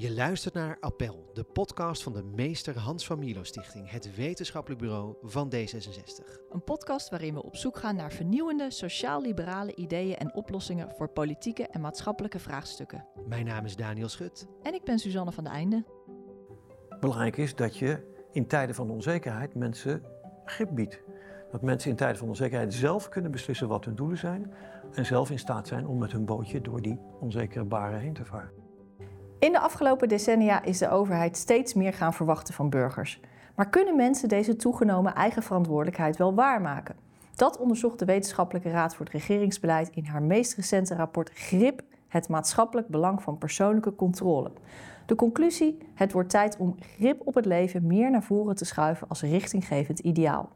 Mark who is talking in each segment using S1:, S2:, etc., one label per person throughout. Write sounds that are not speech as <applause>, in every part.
S1: Je luistert naar Appel, de podcast van de Meester Hans van Milo Stichting, het wetenschappelijk bureau van D66.
S2: Een podcast waarin we op zoek gaan naar vernieuwende sociaal-liberale ideeën en oplossingen voor politieke en maatschappelijke vraagstukken.
S1: Mijn naam is Daniel Schut.
S2: En ik ben Suzanne van de Einde.
S3: Belangrijk is dat je in tijden van onzekerheid mensen grip biedt. Dat mensen in tijden van onzekerheid zelf kunnen beslissen wat hun doelen zijn en zelf in staat zijn om met hun bootje door die onzekere baren heen te varen.
S2: In de afgelopen decennia is de overheid steeds meer gaan verwachten van burgers. Maar kunnen mensen deze toegenomen eigen verantwoordelijkheid wel waarmaken? Dat onderzocht de Wetenschappelijke Raad voor het Regeringsbeleid in haar meest recente rapport GRIP, het maatschappelijk belang van persoonlijke controle. De conclusie: het wordt tijd om grip op het leven meer naar voren te schuiven als richtinggevend ideaal.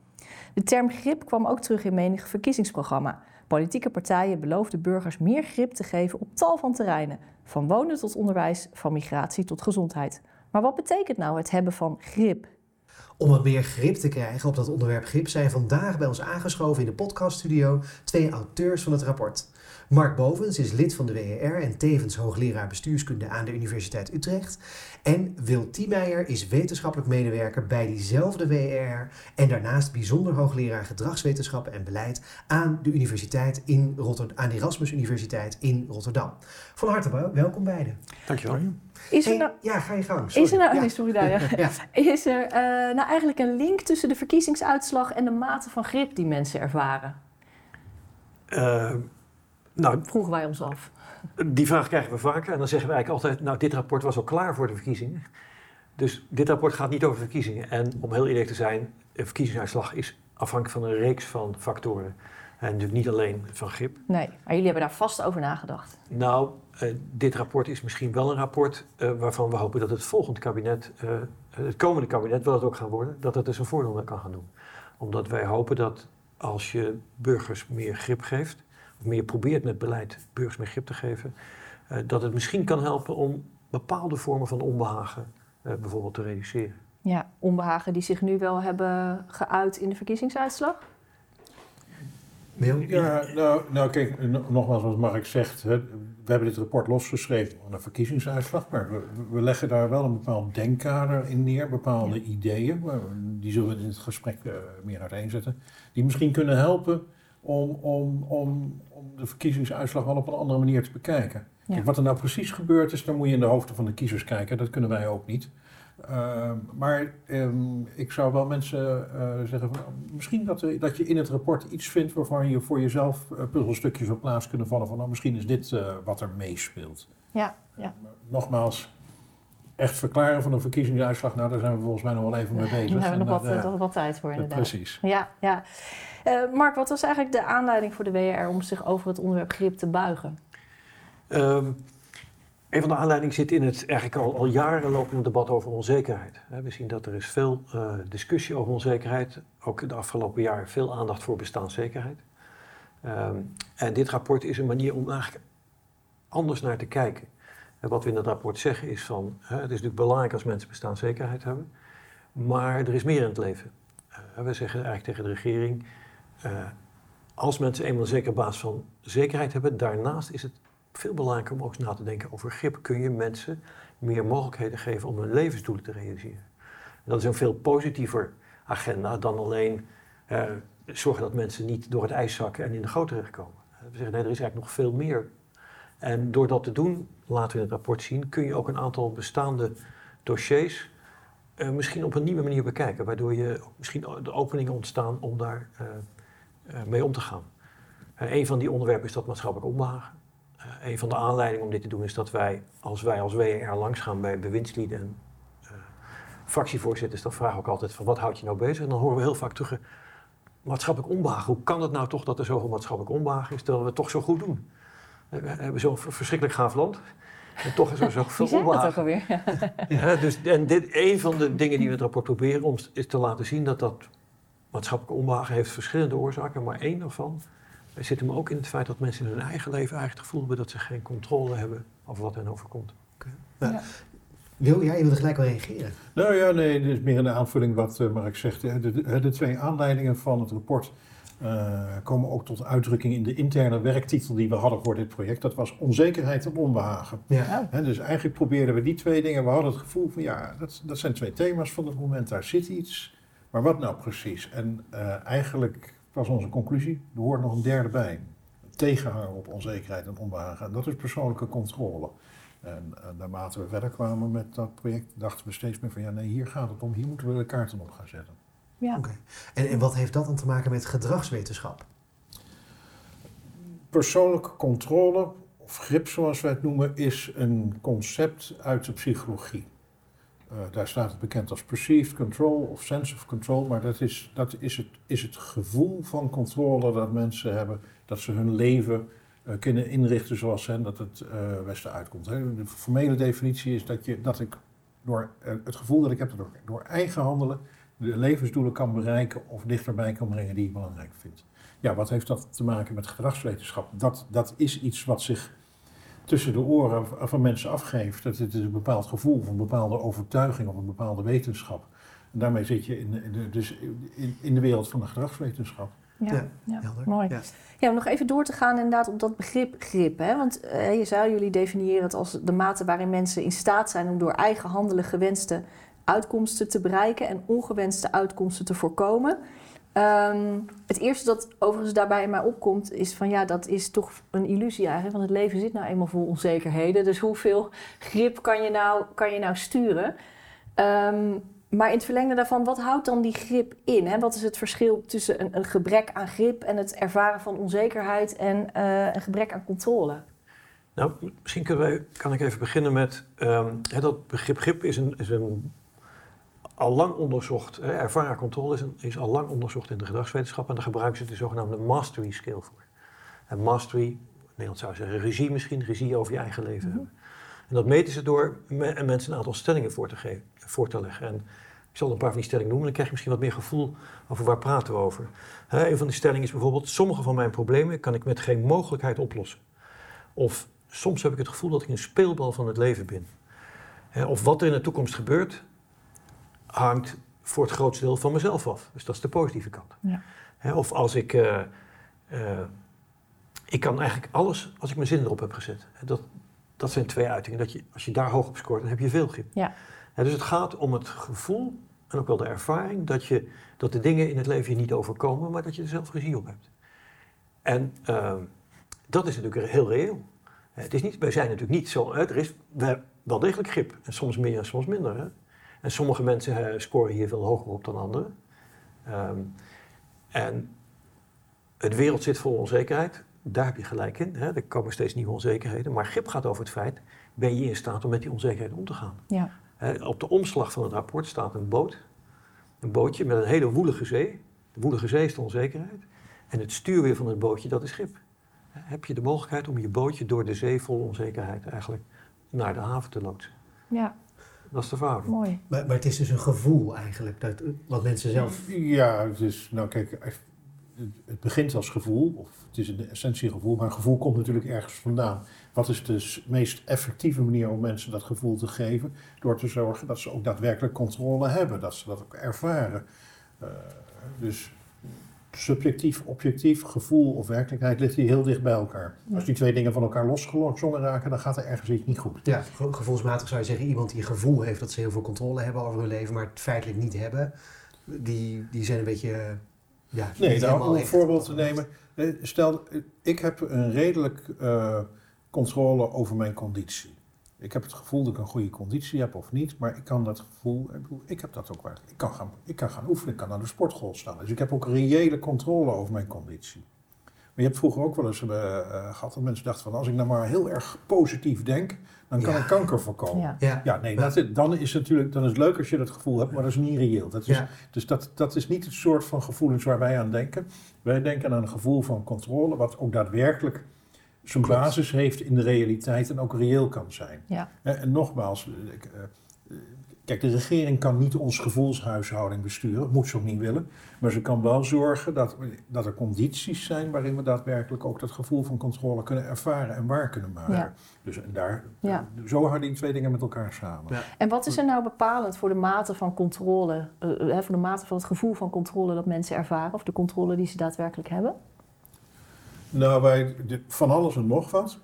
S2: De term grip kwam ook terug in menig verkiezingsprogramma. Politieke partijen beloofden burgers meer grip te geven op tal van terreinen, van wonen tot onderwijs, van migratie tot gezondheid. Maar wat betekent nou het hebben van grip?
S1: Om wat meer grip te krijgen op dat onderwerp grip zijn vandaag bij ons aangeschoven in de podcaststudio twee auteurs van het rapport. Mark Bovens is lid van de WER en tevens hoogleraar bestuurskunde aan de Universiteit Utrecht. En Wil Tiemeijer is wetenschappelijk medewerker bij diezelfde WER en daarnaast bijzonder hoogleraar gedragswetenschappen en beleid aan de Universiteit in Rotterdam, aan de Erasmus Universiteit in Rotterdam. Van harte welkom beiden.
S3: Dankjewel.
S2: Is er nou,
S1: ja, ga je gang.
S2: Is er nou, ja. <laughs> sorry, daar, ja. <laughs> Is er uh, nou eigenlijk een link tussen de verkiezingsuitslag en de mate van grip die mensen ervaren?
S3: Uh, nou,
S2: Vroegen wij ons af.
S3: Die vraag krijgen we vaker en dan zeggen we eigenlijk altijd, nou dit rapport was al klaar voor de verkiezingen. Dus dit rapport gaat niet over verkiezingen. En om heel eerlijk te zijn, een verkiezingsuitslag is afhankelijk van een reeks van factoren. En natuurlijk niet alleen van grip.
S2: Nee, maar jullie hebben daar vast over nagedacht.
S3: Nou, uh, dit rapport is misschien wel een rapport uh, waarvan we hopen dat het volgende kabinet, uh, het komende kabinet, wel het ook gaan worden, dat het dus een voordeel mee kan gaan doen. Omdat wij hopen dat als je burgers meer grip geeft, of meer probeert met beleid burgers meer grip te geven, dat het misschien kan helpen om bepaalde vormen van onbehagen bijvoorbeeld te reduceren.
S2: Ja, onbehagen die zich nu wel hebben geuit in de verkiezingsuitslag?
S4: Ja, nou, nou kijk, nogmaals wat Mark zegt, hè, we hebben dit rapport losgeschreven van een verkiezingsuitslag, maar we, we, leggen daar wel een bepaald denkkader in neer, bepaalde ja. ideeën, die zullen we in het gesprek uh, meer uiteenzetten, die misschien kunnen helpen om, om, om, om de verkiezingsuitslag wel op een andere manier te bekijken. Ja. Kijk, wat er nou precies gebeurd is, dan moet je in de hoofden van de kiezers kijken, dat kunnen wij ook niet. Uh, maar um, ik zou wel mensen uh, zeggen, van, misschien dat, er, dat je in het rapport iets vindt waarvan je voor jezelf uh, puzzelstukjes op plaats kunnen vallen van nou, misschien is dit wat er meespeelt.
S2: Ja, ja.
S4: nogmaals, echt verklaren van een verkiezingsuitslag, nou daar zijn we volgens mij nog wel even mee bezig.
S2: Daar hebben we nog wat, nog wat tijd voor inderdaad.
S4: Precies.
S2: Ja, ja. Mark, wat was eigenlijk de aanleiding voor de WR om zich over het onderwerp grip te buigen?
S3: Um, een van de aanleidingen zit in het eigenlijk al, al jaren lopende debat over onzekerheid. We zien dat er is veel uh, discussie over onzekerheid. Ook de afgelopen jaren veel aandacht voor bestaanszekerheid. Um, en dit rapport is een manier om eigenlijk anders naar te kijken. En wat we in het rapport zeggen is van, het is natuurlijk belangrijk als mensen bestaanszekerheid hebben. Maar er is meer in het leven. Uh, we zeggen eigenlijk tegen de regering, als mensen eenmaal een zekere basis van zekerheid hebben, daarnaast is het veel belangrijker om ook na te denken over grip. Kun je mensen meer mogelijkheden geven om hun levensdoelen te realiseren? En dat is een veel positiever agenda dan alleen uh, zorgen dat mensen niet door het ijs zakken en in de goot terechtkomen. We zeggen nee, er is eigenlijk nog veel meer. En door dat te doen, laten we in het rapport zien, kun je ook een aantal bestaande dossiers uh, misschien op een nieuwe manier bekijken. Waardoor je misschien de openingen ontstaan om daar mee om te gaan. een van die onderwerpen is dat maatschappelijk onbehagen. Uh, een van de aanleidingen om dit te doen is dat wij, als wij als WR langs gaan bij bewindslieden en uh, fractievoorzitters, dan vragen we ook altijd van wat houdt je nou bezig? En dan horen we heel vaak terug, maatschappelijk onbehagen. Hoe kan het nou toch dat er zoveel maatschappelijk onbehagen is, terwijl we het toch zo goed doen? We hebben zo'n verschrikkelijk gaaf land. En toch is er zoveel <laughs> onbehagen.
S2: dat ook alweer. <laughs>
S3: ja, dus, en dit, een van de dingen die we het rapport proberen om is te laten zien dat dat maatschappelijk onbehagen heeft verschillende oorzaken, maar één daarvan zit hem ook in het feit dat mensen in hun eigen leven eigenlijk het gevoel hebben dat ze geen controle hebben over wat hen overkomt.
S1: Okay. Nou, ja. Wil jij, je wilde gelijk wel reageren?
S4: Nou ja, nee, dit is meer een aanvulling wat uh, Mark zegt. De, de, de, twee aanleidingen van het rapport eh, komen ook tot uitdrukking in de interne werktitel die we hadden voor dit project. Dat was onzekerheid en onbehagen.
S1: Ja.
S4: Hè, dus eigenlijk probeerden we die twee dingen. We hadden het gevoel van ja, dat, dat zijn twee thema's van het moment. Daar zit iets. Maar wat nou precies? En eh, eigenlijk was onze conclusie, er hoort nog een derde bij. Tegenhouden op onzekerheid en onbehagen. En dat is persoonlijke controle. En, en naarmate we verder kwamen met dat project, dachten we steeds meer van ja, nee, hier gaat het om. Hier moeten we de kaarten op gaan zetten.
S2: Ja.
S1: Oké. En, en wat heeft dat dan te maken met gedragswetenschap?
S4: Persoonlijke controle, of grip zoals wij het noemen, is een concept uit de psychologie. Eh, daar staat het bekend als perceived control of sense of control, maar dat, is, dat is, het, is het gevoel van controle dat mensen hebben, dat ze hun leven eh, kunnen inrichten zoals hen dat het eh beste uitkomt. Hè. De formele definitie is dat, je, dat ik door het gevoel dat ik heb, ik door eigen handelen de levensdoelen kan bereiken of dichterbij kan brengen die ik belangrijk vind. Ja, wat heeft dat te maken met gedragswetenschap? Dat, dat is iets wat zich tussen de oren van mensen afgeeft. Dat het is een bepaald gevoel, of een bepaalde overtuiging of een bepaalde wetenschap. En daarmee zit je in, de- in de, dus in, in de wereld van de gedragswetenschap.
S2: Ja,
S1: Ja,
S2: ja,
S1: helder.
S2: mooi.
S1: Ja.
S2: Ja, om nog even door te gaan inderdaad op dat begrip grip. Hè? Want eh, je zou jullie definiëren het als de mate waarin mensen in staat zijn om door eigen handelen gewenste uitkomsten te bereiken en ongewenste uitkomsten te voorkomen. Ehm, het eerste dat overigens daarbij in mij opkomt is van ja, dat is toch een illusie eigenlijk. Want het leven zit nou eenmaal vol onzekerheden. Dus hoeveel grip kan je nou, kan je nou sturen? Ehm, maar in het verlengde daarvan, wat houdt dan die grip in? Hè? Wat is het verschil tussen een, een gebrek aan grip en het ervaren van onzekerheid en eh, een gebrek aan controle?
S3: Nou, misschien kan ik even beginnen met ehm, dat begrip grip is een, is een al lang onderzocht, hè, ervaren controle is, een, is al lang onderzocht in de gedragswetenschap en daar gebruiken ze de zogenaamde mastery skill voor. En mastery, Nederland zou zeggen regie misschien, regie over je eigen leven
S2: Mhm.
S3: hebben. En dat meten ze door me- mensen een aantal stellingen voor te, geven, voor te leggen. En ik zal een paar van die stellingen noemen, dan krijg je misschien wat meer gevoel over waar praten we over. Hè, een van die stellingen is bijvoorbeeld, sommige van mijn problemen kan ik met geen mogelijkheid oplossen. Of soms heb ik het gevoel dat ik een speelbal van het leven ben. Hè, of wat er in de toekomst gebeurt, hangt voor het grootste deel van mezelf af. Dus dat is de positieve kant.
S2: Ja.
S3: Of als ik. eh, eh, ik kan eigenlijk alles als ik mijn zin erop heb gezet. Dat, dat zijn twee uitingen. Dat je, als je daar hoog op scoort, dan heb je veel grip.
S2: Ja.
S3: Dus het gaat om het gevoel en ook wel de ervaring dat, je, dat de dingen in het leven je niet overkomen, maar dat je er zelf regie op hebt. En ehm, dat is natuurlijk heel reëel. Het is niet, wij zijn natuurlijk niet zo. Er is we- wel degelijk grip. En soms meer en soms minder. En sommige mensen eh, scoren hier veel hoger op dan anderen. Ehm, en het wereld zit vol onzekerheid. Daar heb je gelijk in. Hè? Er komen steeds nieuwe onzekerheden. Maar grip gaat over het feit: ben je in staat om met die onzekerheid om te gaan?
S2: Ja.
S3: Hè, op de omslag van het rapport staat een boot. Een bootje met een hele woelige zee. De woelige zee is de onzekerheid. En het stuurweer van het bootje, dat is grip. Hè, Heb je de mogelijkheid om je bootje door de zee vol onzekerheid eigenlijk naar de haven te loodsen?
S2: ja,
S3: Dat is de verhouding.
S2: mooi.
S1: Maar, maar het is dus een gevoel eigenlijk, dat, wat mensen zelf...
S4: Ja, het is, nou kijk, het- begint als gevoel, of het is in de essentie een gevoel, maar gevoel komt natuurlijk ergens vandaan. Wat is de meest effectieve manier om mensen dat gevoel te geven? Door te zorgen dat ze ook daadwerkelijk controle hebben, dat ze dat ook ervaren. Eh, dus subjectief, objectief, gevoel of werkelijkheid ligt hier heel dicht bij elkaar. Als die twee dingen van elkaar losgezongen raken, dan gaat er ergens iets niet goed.
S1: Ja, ge- gevoelsmatig zou je zeggen, iemand die gevoel heeft dat ze heel veel controle hebben over hun leven, maar het feitelijk niet hebben, die, die zijn een beetje, ja,
S4: Nee, nou, om een voorbeeld te nemen. eh, Stel, ik heb een redelijk eh, controle over mijn conditie. Ik heb het gevoel dat ik een goede conditie heb of niet, maar ik kan dat gevoel, ik, bedoel, ik heb dat ook wel. Ik kan, gaan, ik kan gaan oefenen, ik kan naar de sportschool staan. Dus ik heb ook reële controle over mijn conditie. Maar je hebt vroeger ook wel eens eh, eh, gehad dat mensen dachten van als ik nou maar heel erg positief denk, dan kan
S1: Ja.
S4: ik kanker voorkomen.
S2: Ja.
S1: Ja,
S4: Ja, nee, dat, is- dan is het natuurlijk dan is het leuk als je dat gevoel hebt, maar dat is niet reëel. Dat is,
S1: ja,
S4: dus dat, dat is niet het soort van gevoelens waar wij aan denken. Wij denken aan een gevoel van controle, wat ook daadwerkelijk zijn
S1: Klopt.
S4: basis heeft in de realiteit en ook reëel kan zijn.
S2: Ja.
S4: En, nogmaals, ik, eh, Kijk, de regering kan niet ons gevoelshuishouding besturen, dat moet ze ook niet willen. Maar ze kan wel zorgen dat, dat er condities zijn waarin we daadwerkelijk ook dat gevoel van controle kunnen ervaren en waar kunnen maken.
S2: Ja.
S4: Dus en daar,
S2: Ja.
S4: zo hangen die twee dingen met elkaar samen.
S3: Ja.
S2: En wat is er nou bepalend voor de mate van controle, eh, eh, hè, voor de mate van het gevoel van controle dat mensen ervaren, of de controle die ze daadwerkelijk hebben?
S4: Nou, wij, van alles en nog wat.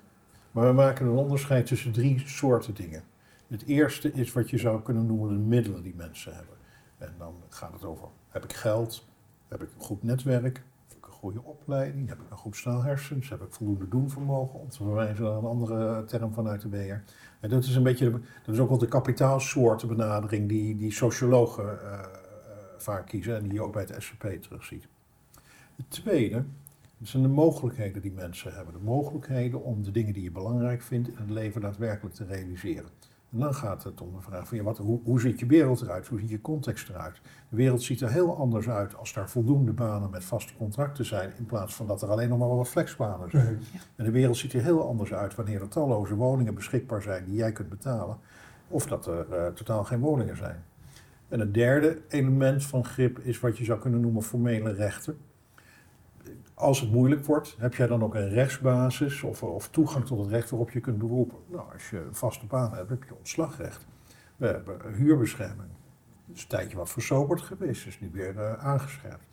S4: Maar we maken een onderscheid tussen drie soorten dingen. Het eerste is wat je zou kunnen noemen de middelen die mensen hebben. En dan gaat het over, heb ik geld? Heb ik een goed netwerk? Heb ik een goede opleiding? Heb ik een goed stel hersens? Heb ik voldoende doenvermogen? Om te verwijzen naar een andere term vanuit de BR. En dat is een beetje, dat is ook wel de kapitaalsoortenbenadering die, die sociologen eh, eh, vaak kiezen. En die je ook bij het SCP terugziet. Het tweede dat zijn de mogelijkheden die mensen hebben. De mogelijkheden om de dingen die je belangrijk vindt in het leven daadwerkelijk te realiseren. En dan gaat het om de vraag van ja, wat, hoe, hoe ziet je wereld eruit? Hoe ziet je context eruit? De wereld ziet er heel anders uit als daar voldoende banen met vaste contracten zijn, in plaats van dat er alleen nog maar wat flexbanen zijn. En de wereld ziet er heel anders uit wanneer er talloze woningen beschikbaar zijn die jij kunt betalen, of dat er eh, totaal geen woningen zijn. En het derde element van grip is wat je zou kunnen noemen formele rechten als het moeilijk wordt, heb jij dan ook een rechtsbasis of, of toegang tot het recht waarop je kunt beroepen? Nou, als je een vaste baan hebt, heb je ontslagrecht. We hebben huurbescherming. Het is een tijdje wat versoberd geweest, is nu weer eh, aangescherpt.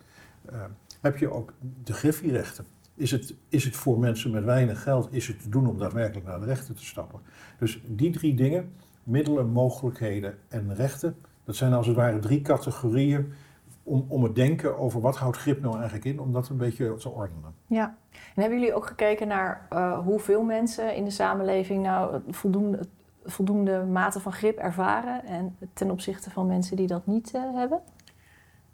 S4: Eh, heb je ook de griffierechten. Is het, is het voor mensen met weinig geld is het te doen om daadwerkelijk naar de rechten te stappen? Dus die drie dingen, middelen, mogelijkheden en rechten, dat zijn als het ware drie categorieën om, om het denken over wat houdt grip nou eigenlijk in, om dat een beetje te ordenen.
S2: Ja. En hebben jullie ook gekeken naar eh, hoeveel mensen in de samenleving nou voldoende, voldoende mate van grip ervaren en ten opzichte van mensen die dat niet eh, hebben?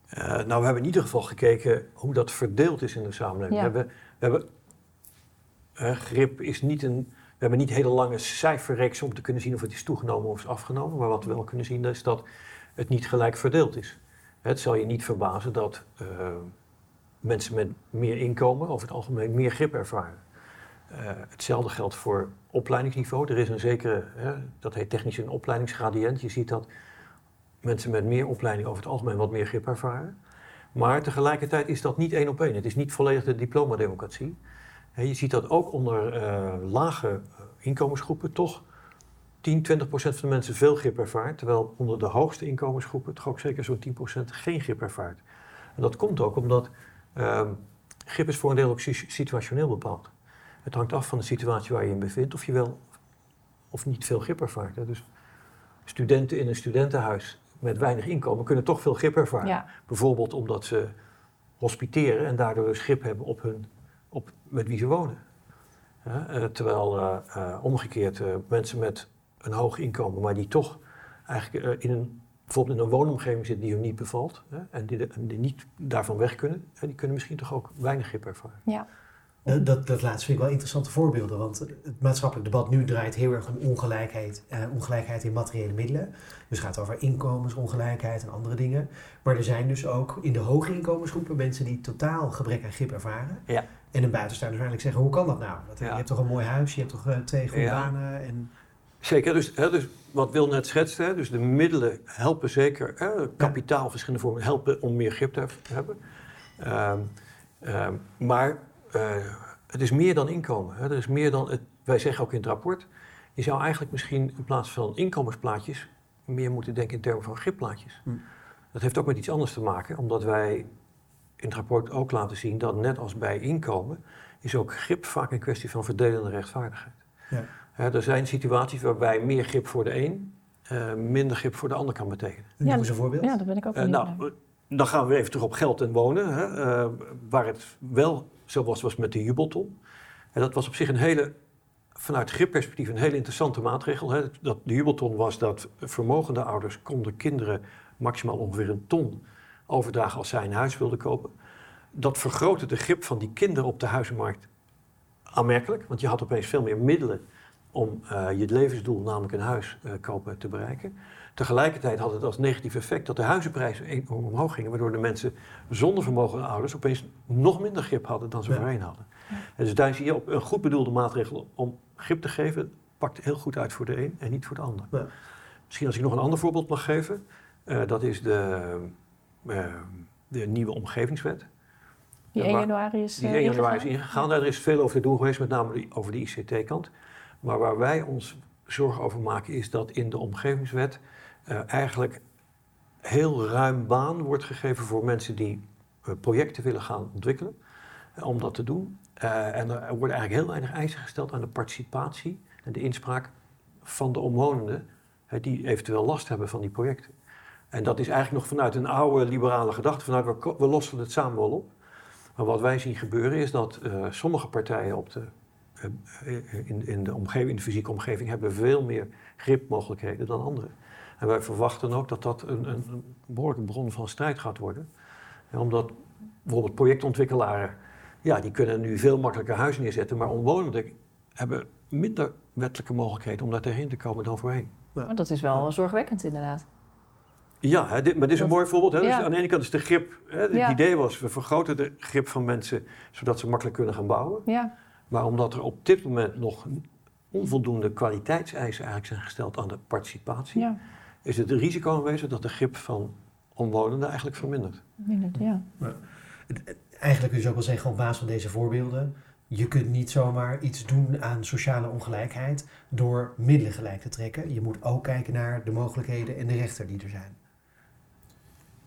S3: Eh, nou, we hebben in ieder geval gekeken hoe dat verdeeld is in de samenleving.
S2: Ja.
S3: We hebben, we hebben eh, grip is niet een. We hebben niet hele lange cijferreeks om te kunnen zien of het is toegenomen of is afgenomen. Maar wat we wel kunnen zien is dat het niet gelijk verdeeld is. Het zal je niet verbazen dat eh, mensen met meer inkomen over het algemeen meer grip ervaren. Eh, hetzelfde geldt voor opleidingsniveau. Er is een zekere, dat heet technisch een opleidingsgradient. Je ziet dat mensen met meer opleiding over het algemeen wat meer grip ervaren. Maar tegelijkertijd is dat niet één op één. Het is niet volledig de diplomademocratie. Je ziet dat ook onder eh, lage inkomensgroepen toch 10, 20 procent van de mensen veel grip ervaart. Terwijl onder de hoogste inkomensgroepen toch ook zeker zo'n 10 procent geen grip ervaart. En dat komt ook omdat ehm, grip is voor een deel ook si- situationeel bepaald. Het hangt af van de situatie waar je in bevindt of je wel of niet veel grip ervaart. Hè. Dus studenten in een studentenhuis met weinig inkomen kunnen toch veel grip ervaren.
S2: Ja.
S3: Bijvoorbeeld omdat ze hospiteren en daardoor dus grip hebben op, hun, op met wie ze wonen. Ja, eh, terwijl eh, eh, omgekeerd mensen met een hoog inkomen, maar die toch eigenlijk eh, in een, bijvoorbeeld in een woonomgeving zitten die hun niet bevalt hè, en, die, die niet daarvan weg kunnen, hè, die kunnen misschien toch ook weinig grip ervaren.
S2: Ja.
S1: Dat, dat, dat laatste vind ik wel interessante voorbeelden, want het maatschappelijk debat nu draait heel erg om ongelijkheid, eh, ongelijkheid in materiële middelen. Dus het gaat over inkomensongelijkheid en andere dingen. Maar er zijn dus ook in de hoge inkomensgroepen mensen die totaal gebrek aan grip ervaren.
S3: Ja.
S1: En een buitenstaander waarschijnlijk zeggen, hoe kan dat nou? Dat, Je hebt toch een mooi huis, je hebt toch eh, twee goede
S3: Ja.
S1: banen en...
S3: Zeker, dus, hè, dus wat Wil net schetste, hè, dus de middelen helpen zeker, hè, kapitaal, verschillende vormen, helpen om meer grip te heb- hebben. Ehm, ehm, maar eh, het is meer dan inkomen. Hè. Er is meer dan het, wij zeggen ook in het rapport, je zou eigenlijk misschien in plaats van inkomensplaatjes meer moeten denken in termen van gripplaatjes.
S1: Hm.
S3: Dat heeft ook met iets anders te maken, omdat wij in het rapport ook laten zien dat net als bij inkomen, is ook grip vaak een kwestie van verdelende rechtvaardigheid.
S1: Ja.
S3: Hè, er zijn situaties waarbij meer grip voor de een eh, minder grip voor de ander kan betekenen.
S1: Noem
S2: Ja,
S1: eens een voorbeeld.
S2: Ja, daar ben ik ook benieuwd
S3: nou,
S2: naar.
S3: dan gaan we even terug op geld en wonen. Hè, eh, waar het wel zo was, was met de jubelton. En dat was op zich een hele, vanuit gripperspectief, een hele interessante maatregel. Hè. Dat, de jubelton was dat vermogende ouders konden kinderen maximaal ongeveer een ton overdragen als zij een huis wilden kopen. Dat vergrootte de grip van die kinderen op de huizenmarkt aanmerkelijk. Want je had opeens veel meer middelen om eh, je levensdoel, namelijk een huis eh, kopen, te bereiken. Tegelijkertijd had het als negatief effect dat de huizenprijzen enorm omhoog gingen, waardoor de mensen zonder vermogende ouders opeens nog minder grip hadden dan ze
S1: Ja.
S3: voorheen hadden. En dus daar zie je op een goed bedoelde maatregel om grip te geven, pakt heel goed uit voor de een en niet voor de ander.
S1: Ja.
S3: Misschien als ik nog een ander voorbeeld mag geven. Uh, dat is de, de nieuwe omgevingswet.
S2: Die 1 januari is
S3: Die 1 januari is ingegaan. Daar is veel over te doen geweest, met name over de ICT-kant. Maar waar wij ons zorgen over maken is dat in de omgevingswet uh, eigenlijk heel ruim baan wordt gegeven voor mensen die projecten willen gaan ontwikkelen. om dat te doen. en er worden eigenlijk heel weinig eisen gesteld aan de participatie en de inspraak van de omwonenden die eventueel last hebben van die projecten. En dat is eigenlijk nog vanuit een oude liberale gedachte, vanuit we, we lossen het samen wel op. Maar wat wij zien gebeuren is dat sommige partijen op de, in, in, de omgeving, in de fysieke omgeving hebben veel meer gripmogelijkheden dan anderen. En wij verwachten ook dat dat een, een, behoorlijke bron van strijd gaat worden. En omdat bijvoorbeeld projectontwikkelaren, ja, die kunnen nu veel makkelijker huizen neerzetten, maar omwonenden hebben minder wettelijke mogelijkheden om daar tegenin te komen dan voorheen.
S2: Maar dat is wel zorgwekkend inderdaad.
S3: Ja, hè, dit, maar dit is een mooi voorbeeld. Hè? Dus aan de ene kant is de grip, hè, het idee was, we vergroten de grip van mensen zodat ze makkelijk kunnen gaan bouwen.
S2: Ja.
S3: Maar omdat er op dit moment nog onvoldoende kwaliteitseisen eigenlijk zijn gesteld aan de participatie,
S2: ja.
S3: is het risico aanwezig dat de grip van omwonenden eigenlijk vermindert.
S2: Vermindert, ja.
S1: Eigenlijk kun je ook wel zeggen op basis van deze voorbeelden, je kunt niet zomaar iets doen aan sociale ongelijkheid door middelen gelijk te trekken. Je moet ook kijken naar de mogelijkheden en de rechten die er zijn.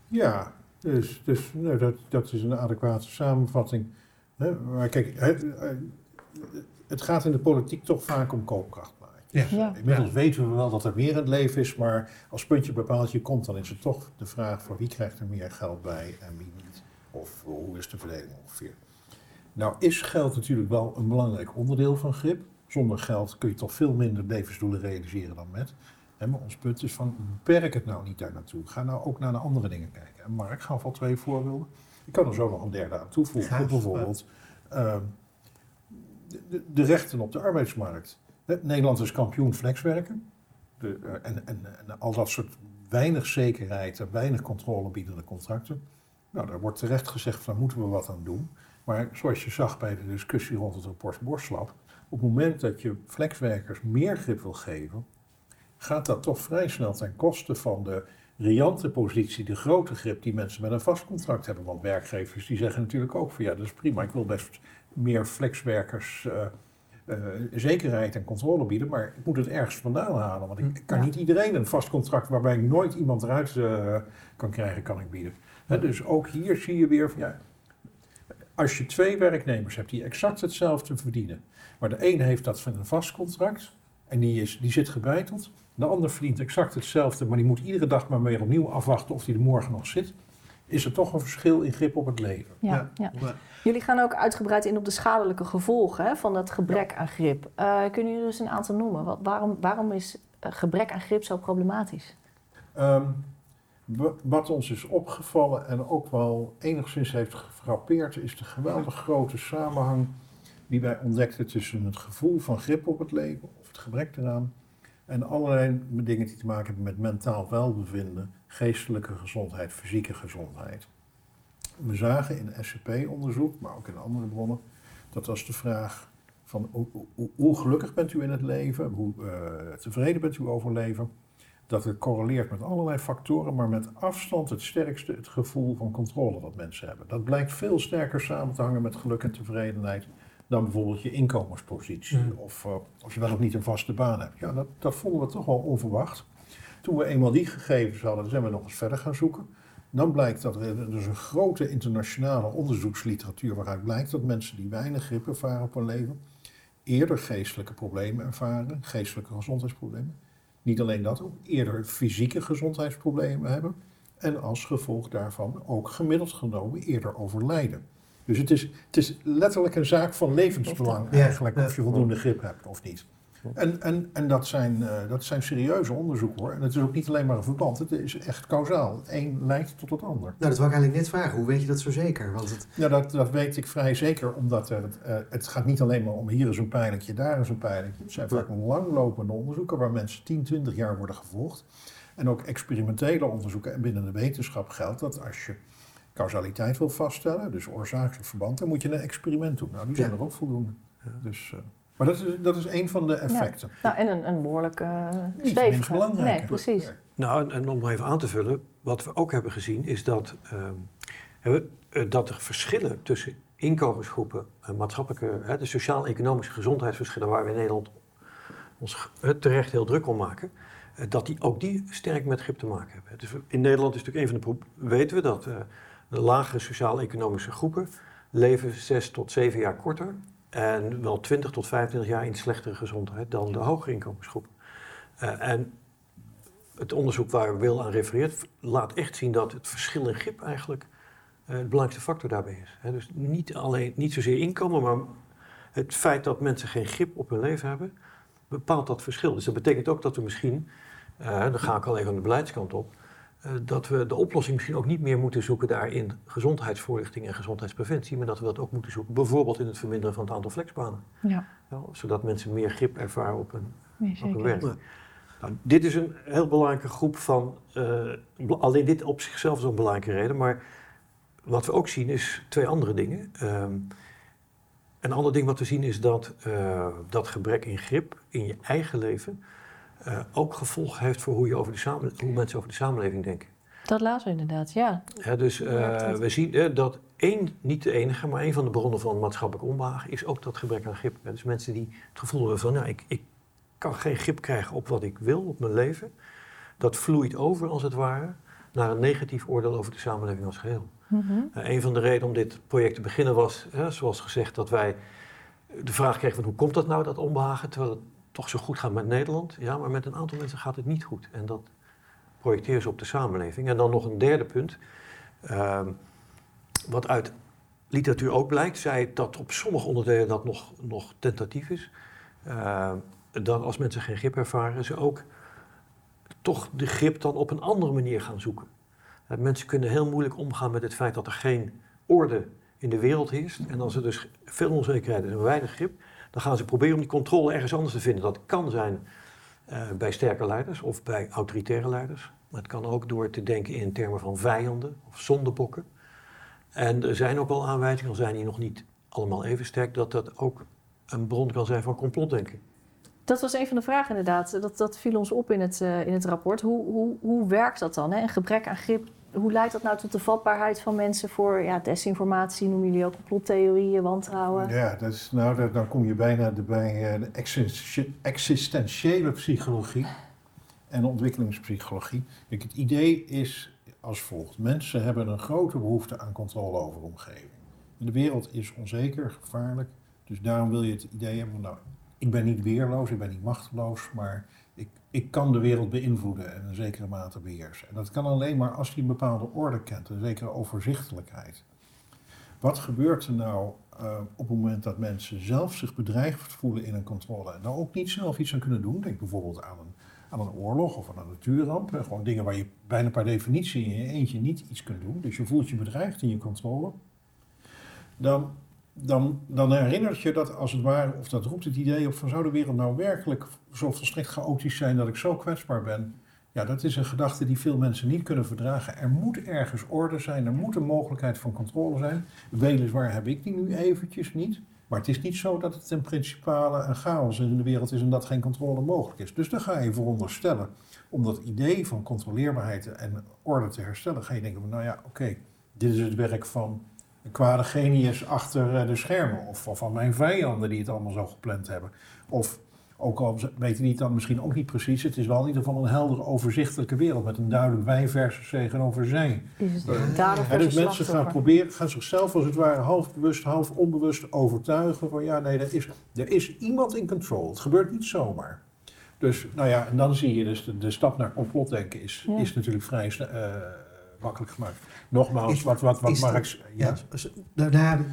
S4: Ja, dus, dus nee, dat, dat is een adequate samenvatting. Maar kijk, het, gaat in de politiek toch vaak om koopkracht.
S1: Ja.
S2: Ja.
S4: Inmiddels weten we wel dat er meer in het leven is, maar als puntje bepaaltje komt, dan is het toch de vraag voor wie krijgt er meer geld bij en wie niet. Of hoe is de verdeling ongeveer. Nou is geld natuurlijk wel een belangrijk onderdeel van grip. Zonder geld kun je toch veel minder levensdoelen realiseren dan met. En maar ons punt is van, beperk het nou niet daar naartoe. Ga nou ook naar de andere dingen kijken. En Mark gaf al twee voorbeelden. Ik kan er zo nog een derde aan toevoegen. Bijvoorbeeld uh, de, rechten op de arbeidsmarkt. Nederland is kampioen flexwerken. De, en, en, en, al dat soort weinig zekerheid en weinig controle biedende contracten. Nou, daar wordt terecht gezegd, daar moeten we wat aan doen. Maar zoals je zag bij de discussie rond het rapport Borslap, op het moment dat je flexwerkers meer grip wil geven, gaat dat toch vrij snel ten koste van de riante positie, de grote grip die mensen met een vast contract hebben. Want werkgevers die zeggen natuurlijk ook van ja, dat is prima, ik wil best meer flexwerkers uh, uh, zekerheid en controle bieden, maar ik moet het ergens vandaan halen. Want ik kan
S2: Ja.
S4: niet iedereen een vast contract waarbij ik nooit iemand eruit uh, kan krijgen, kan ik bieden. Hè, dus ook hier zie je weer van ja, als je twee werknemers hebt die exact hetzelfde verdienen, maar de een heeft dat van een vast contract en die, is, die zit gebeiteld, de ander verdient exact hetzelfde, maar die moet iedere dag maar weer opnieuw afwachten of die er morgen nog zit, is er toch een verschil in grip op het leven.
S2: Ja, ja. Jullie gaan ook uitgebreid in op de schadelijke gevolgen hè, van dat gebrek aan grip. Uh, kunnen jullie dus een aantal noemen? Wat, waarom, waarom is uh, gebrek aan grip zo problematisch?
S4: Um, wat ons is opgevallen en ook wel enigszins heeft gefrappeerd, is de geweldig grote samenhang die wij ontdekten tussen het gevoel van grip op het leven, of het gebrek eraan, en allerlei dingen die te maken hebben met mentaal welbevinden, geestelijke gezondheid, fysieke gezondheid. We zagen in SCP-onderzoek, maar ook in andere bronnen, dat was de vraag van hoe, gelukkig bent u in het leven, hoe uh, tevreden bent u over leven, dat het correleert met allerlei factoren, maar met afstand het sterkste het gevoel van controle dat mensen hebben. Dat blijkt veel sterker samen te hangen met geluk en tevredenheid dan bijvoorbeeld je inkomenspositie mm. of uh, of je wel of niet een vaste baan hebt. Ja, dat, dat vonden we toch wel onverwacht. Toen we eenmaal die gegevens hadden, zijn we nog eens verder gaan zoeken. Dan blijkt dat er dus een grote internationale onderzoeksliteratuur waaruit blijkt dat mensen die weinig grip ervaren op hun leven, eerder geestelijke problemen ervaren, geestelijke gezondheidsproblemen. Niet alleen dat, ook eerder fysieke gezondheidsproblemen hebben. En als gevolg daarvan ook gemiddeld genomen eerder overlijden. Dus het is, het is letterlijk een zaak van levensbelang eigenlijk, of je voldoende grip hebt of niet. En, en, en dat, zijn, uh, dat zijn serieuze onderzoeken hoor. En het is ook niet alleen maar een verband, het is echt kausaal. Het een leidt tot het ander.
S1: Nou, dat wou ik eigenlijk net vragen. Hoe weet je dat zo zeker? Want het...
S4: Ja, dat, dat weet ik vrij zeker, omdat uh, het gaat niet alleen maar om hier is een pijltje, daar is een pijltje. Het zijn vaak langlopende onderzoeken waar mensen 10, 20 jaar worden gevolgd. En ook experimentele onderzoeken. En binnen de wetenschap geldt dat als je causaliteit wil vaststellen, dus oorzakelijk verband, dan moet je een experiment doen. Nou, die zijn
S1: Ja.
S4: er ook voldoende. Dus, uh, Maar dat is, dat is een van de effecten.
S2: Nou, en een, een behoorlijk uh,
S4: Niet
S2: stevige.
S4: belangrijk.
S2: Nee, precies.
S3: Nou, en om even aan te vullen, wat we ook hebben gezien is dat, ehm, hebben, eh, dat er verschillen tussen inkomensgroepen, en maatschappelijke, hè, de sociaal-economische gezondheidsverschillen waar we in Nederland ons eh, terecht heel druk om maken, eh, dat die ook die sterk met grip te maken hebben. Dus in Nederland is natuurlijk een van de weten we dat eh, de lagere sociaal-economische groepen leven zes tot zeven jaar korter en wel 20 tot 25 jaar in slechtere gezondheid dan de hogere inkomensgroepen. Eh, en het onderzoek waar Wil aan refereert, laat echt zien dat het verschil in grip eigenlijk eh, de belangrijkste factor daarbij is. Dus niet, alleen, niet zozeer inkomen, maar het feit dat mensen geen grip op hun leven hebben, bepaalt dat verschil. Dus dat betekent ook dat we misschien, eh, dan ga ik al even aan de beleidskant op, dat we de oplossing misschien ook niet meer moeten zoeken daar in gezondheidsvoorlichting en gezondheidspreventie, maar dat we dat ook moeten zoeken bijvoorbeeld in het verminderen van het aantal flexbanen.
S2: Ja,
S3: Ja, zodat mensen meer grip ervaren op hun
S2: nee,
S3: op hun werk. Nou, dit is een heel belangrijke groep van, eh, alleen dit op zichzelf is een belangrijke reden, maar wat we ook zien is twee andere dingen. Ehm, een ander ding wat we zien is dat eh, dat gebrek in grip in je eigen leven eh, ook gevolgen heeft voor hoe, je over de hoe mensen over de samenleving denken.
S2: Dat laten we inderdaad, ja.
S3: Dus
S2: Ja, dat-
S3: we zien eh, dat één, niet de enige, maar een van de bronnen van maatschappelijk onbehagen is ook dat gebrek aan grip. Dus mensen die het gevoel hebben van, nou, ik, ik kan geen grip krijgen op wat ik wil, op mijn leven. Dat vloeit over, als het ware, naar een negatief oordeel over de samenleving als geheel.
S2: Mhm.
S3: Een van de redenen om dit project te beginnen was, zoals gezegd, dat wij de vraag kregen van hoe komt dat nou, dat onbehagen, terwijl het toch zo goed gaat met Nederland. Ja, maar met een aantal mensen gaat het niet goed. En dat projecteren ze op de samenleving. En dan nog een derde punt, ehm, wat uit literatuur ook blijkt, zij dat op sommige onderdelen dat nog, nog tentatief is. Ehm, dat als mensen geen grip ervaren, ze ook toch de grip dan op een andere manier gaan zoeken. Eh, Mensen kunnen heel moeilijk omgaan met het feit dat er geen orde in de wereld heerst. En als er dus veel onzekerheid is en weinig grip, dan gaan ze proberen om die controle ergens anders te vinden. Dat kan zijn eh, bij sterke leiders of bij autoritaire leiders. Maar het kan ook door te denken in termen van vijanden of zondebokken. En er zijn ook wel aanwijzingen, al zijn die nog niet allemaal even sterk, dat dat ook een bron kan zijn van complotdenken.
S2: Dat was een van de vragen inderdaad. Dat, dat viel ons op in het, eh, in het rapport. Hoe, hoe, hoe werkt dat dan? Hè? Een gebrek aan grip. Hoe leidt dat nou tot de vatbaarheid van mensen voor ja, desinformatie? Noemen jullie ook complottheorieën, wantrouwen?
S4: Ja, dat is, nou, dat- dan kom je bijna de- bij eh, de existentiële psychologie en ontwikkelingspsychologie. Het idee is als volgt. Mensen hebben een grote behoefte aan controle over de omgeving. De wereld is onzeker, gevaarlijk. Dus daarom wil je het idee hebben van, nou, ik ben niet weerloos, ik ben niet machteloos, maar ik, kan de wereld beïnvloeden en een zekere mate beheersen. En dat kan alleen maar als je een bepaalde orde kent, een zekere overzichtelijkheid. Wat gebeurt er nou eh, op het moment dat mensen zelf zich bedreigd voelen in een controle en daar ook niet zelf iets aan kunnen doen? Denk bijvoorbeeld aan een, aan een oorlog of aan een natuurramp. Gewoon dingen waar je bijna per definitie in je eentje niet iets kunt doen. Dus je voelt je bedreigd in je controle. Dan, dan, dan je dat als het ware, of dat roept het idee op van zou de wereld nou werkelijk zo volstrekt chaotisch zijn dat ik zo kwetsbaar ben? Ja, dat is een gedachte die veel mensen niet kunnen verdragen. Er moet ergens orde zijn, er moet een mogelijkheid van controle zijn. Weliswaar heb ik die nu eventjes niet. Maar het is niet zo dat het in principale een chaos in de wereld is en dat geen controle mogelijk is. Dus dan ga je veronderstellen, om dat idee van controleerbaarheid en orde te herstellen, ga je denken van nou ja, oké, dit is het werk van een kwade genius achter eh, de schermen. Of, of van mijn vijanden die het allemaal zo gepland hebben. Of ook al weten die het dan misschien ook niet precies, het is wel in ieder geval een helder overzichtelijke wereld met een duidelijk wij versus tegenover zij.
S2: Is het
S4: Ja.
S2: dader
S4: En dus mensen gaan proberen, gaan zichzelf als het ware half bewust, half onbewust overtuigen van ja, nee, er is, er is iemand in control. Het gebeurt niet zomaar. Dus nou ja, en dan zie je dus de, de stap naar complotdenken is,
S2: Ja.
S4: is natuurlijk vrij eh, makkelijk gemaakt. Nogmaals,
S1: Is-
S4: wat, wat, wat Marx... Ja,
S1: nou,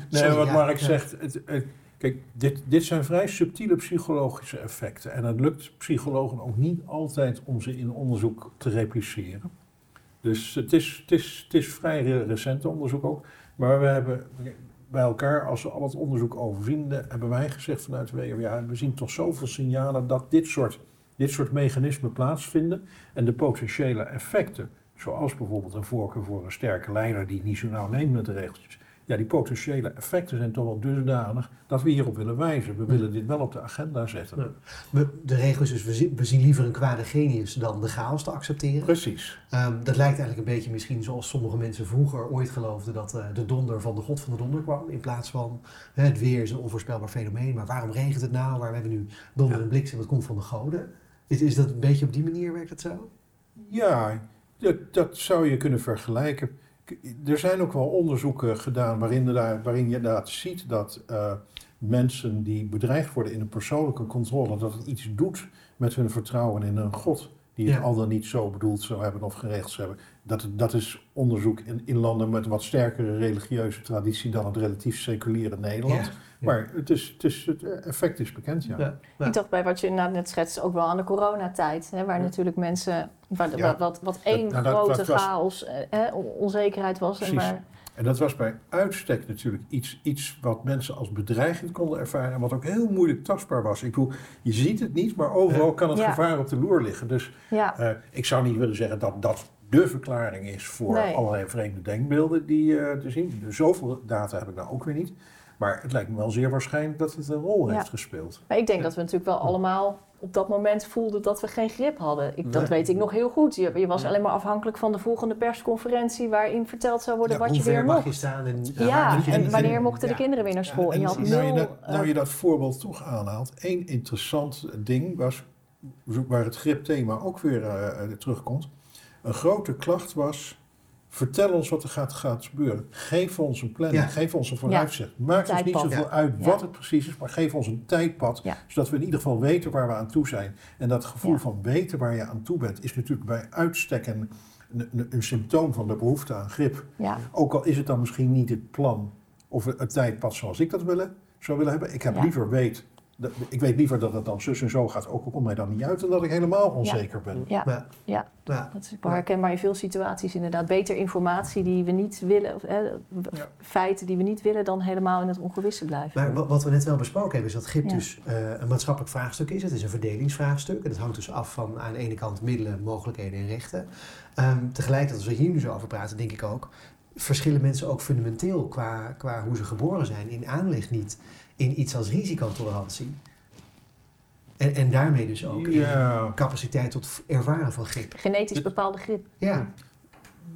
S4: Nee, wat
S1: ja,
S4: zegt, het, het- kijk, dit, dit zijn vrij subtiele psychologische effecten. En het lukt psychologen ook niet altijd om ze in onderzoek te repliceren. Dus het is, het is, het is vrij re- recent onderzoek ook. Maar we hebben bij elkaar, als we al het onderzoek overzien, de- hebben wij gezegd vanuit de WO, ja, we zien toch zoveel signalen dat dit soort, dit soort mechanismen plaatsvinden. En de potentiële effecten, zoals bijvoorbeeld een voorkeur voor een sterke leider die het niet zo nauw neemt met de regeltjes, ja, die potentiële effecten zijn toch wel dusdanig dat we hierop willen wijzen. We willen dit wel op de agenda zetten.
S1: Ja. De regel is dus, we zien, liever een kwade genius dan de chaos te accepteren.
S4: Precies.
S1: Ehm, dat lijkt eigenlijk een beetje misschien zoals sommige mensen vroeger ooit geloofden dat eh, de donder van de god van de donder kwam. In plaats van hè, het weer is een onvoorspelbaar fenomeen, maar waarom regent het nou? Waar we hebben nu donder en bliksem, dat komt van de goden. Is, is dat een beetje op die manier werkt het zo?
S4: Ja, dat, dat zou je kunnen vergelijken. Er zijn ook wel onderzoeken gedaan waarin, er, waarin je inderdaad ziet dat eh, mensen die bedreigd worden in een persoonlijke controle, dat het iets doet met hun vertrouwen in een God die het
S1: Ja.
S4: al dan niet zo bedoeld zou hebben of geregeld zou hebben. Dat, dat is onderzoek in, in landen met wat sterkere religieuze traditie dan het relatief seculiere Nederland.
S1: Ja.
S4: Maar het, is, het, is, het effect is bekend, ja.
S1: Ja. Ja.
S2: Ik dacht bij wat je inderdaad net schetst ook wel aan de coronatijd. Hè, waar natuurlijk mensen, waar,
S4: Ja.
S2: wat, wat één
S4: nou,
S2: grote
S4: dat
S2: chaos, eh, hè, onzekerheid was. En waar,
S4: En dat was bij uitstek natuurlijk iets, iets wat mensen als bedreigend konden ervaren en wat ook heel moeilijk tastbaar was. Ik bedoel, je ziet het niet, maar overal kan het
S2: Ja.
S4: gevaar op de loer liggen. Dus
S2: ja,
S4: eh, ik zou niet willen zeggen dat dat de verklaring is voor
S2: Nee.
S4: allerlei vreemde denkbeelden die eh, te zien. Zoveel data heb ik nou ook weer niet. Maar het lijkt me wel zeer waarschijnlijk dat het een rol
S2: Ja.
S4: heeft gespeeld.
S2: maar ik denk dat we natuurlijk wel allemaal op dat moment voelden dat we geen grip hadden. Ik, dat
S4: Nee.
S2: weet ik nog heel goed. Je, je was alleen maar afhankelijk van de volgende persconferentie waarin verteld zou worden
S1: Ja,
S2: wat je weer
S1: mag
S2: mocht.
S1: je staan? En,
S2: Ja, en
S1: niet
S2: wanneer mochten de kinderen weer naar school? en je had
S4: nou,
S2: nul...
S4: je dat, nou
S2: eh,
S4: je dat voorbeeld toch aanhaalt, één interessant ding was, waar het gripthema ook weer eh, terugkomt. Een grote klacht was, vertel ons wat er gaat, gaat gebeuren. Geef ons een planning,
S1: Ja.
S4: geef ons een vooruitzicht. Maakt ons niet zoveel uit
S2: Ja.
S4: wat het precies is, maar geef ons een tijdpad,
S2: Ja.
S4: zodat we in ieder geval weten waar we aan toe zijn. En dat gevoel
S2: Ja.
S4: van weten waar je aan toe bent, is natuurlijk bij uitstek een, een, een symptoom van de behoefte aan grip.
S2: ja,
S4: Ook al is het dan misschien niet het plan of het tijdpad zoals ik dat willen, zou willen hebben. Ik heb
S2: Ja.
S4: liever weet, ik weet liever dat het dan zus en zo gaat. Ook al komt mij dan niet uit en dat ik helemaal onzeker ben.
S2: ja,
S1: Ja.
S2: ja.
S1: Ja.
S2: Dat is herkenbaar in veel situaties inderdaad. Beter informatie die we niet willen, of, feiten die we niet willen, dan helemaal in het ongewisse blijven.
S1: Maar wa- wat we net wel besproken hebben, is dat GIP dus eh, een maatschappelijk vraagstuk is. Het is een verdelingsvraagstuk. En dat hangt dus af van aan de ene kant middelen, mogelijkheden en rechten. Ehm, tegelijkertijd, als we hier nu zo over praten, denk ik ook, verschillen mensen ook fundamenteel qua, qua hoe ze geboren zijn in aanleg niet in iets als risicotolerantie. En, en daarmee dus ook
S4: Ja.
S1: in capaciteit tot ervaren van grip.
S2: Genetisch bepaalde grip.
S1: Ja,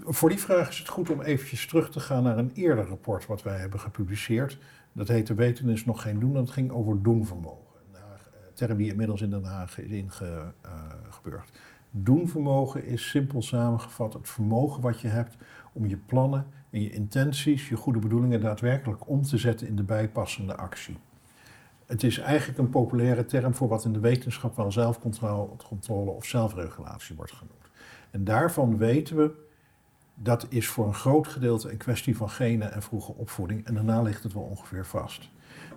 S4: Voor die vraag is het goed om eventjes terug te gaan naar een eerder rapport wat wij hebben gepubliceerd. Dat heette Weten is nog geen doen. Dat ging over doenvermogen. Een Haag- eh, term die inmiddels in Den Haag is ingebeurd. Doenvermogen is simpel samengevat het vermogen wat je hebt om je plannen en je intenties, je goede bedoelingen daadwerkelijk om te zetten in de bijpassende actie. Het is eigenlijk een populaire term voor wat in de wetenschap wel zelfcontrole of zelfregulatie wordt genoemd. En daarvan weten we dat is voor een groot gedeelte een kwestie van genen en vroege opvoeding. En daarna ligt het wel ongeveer vast.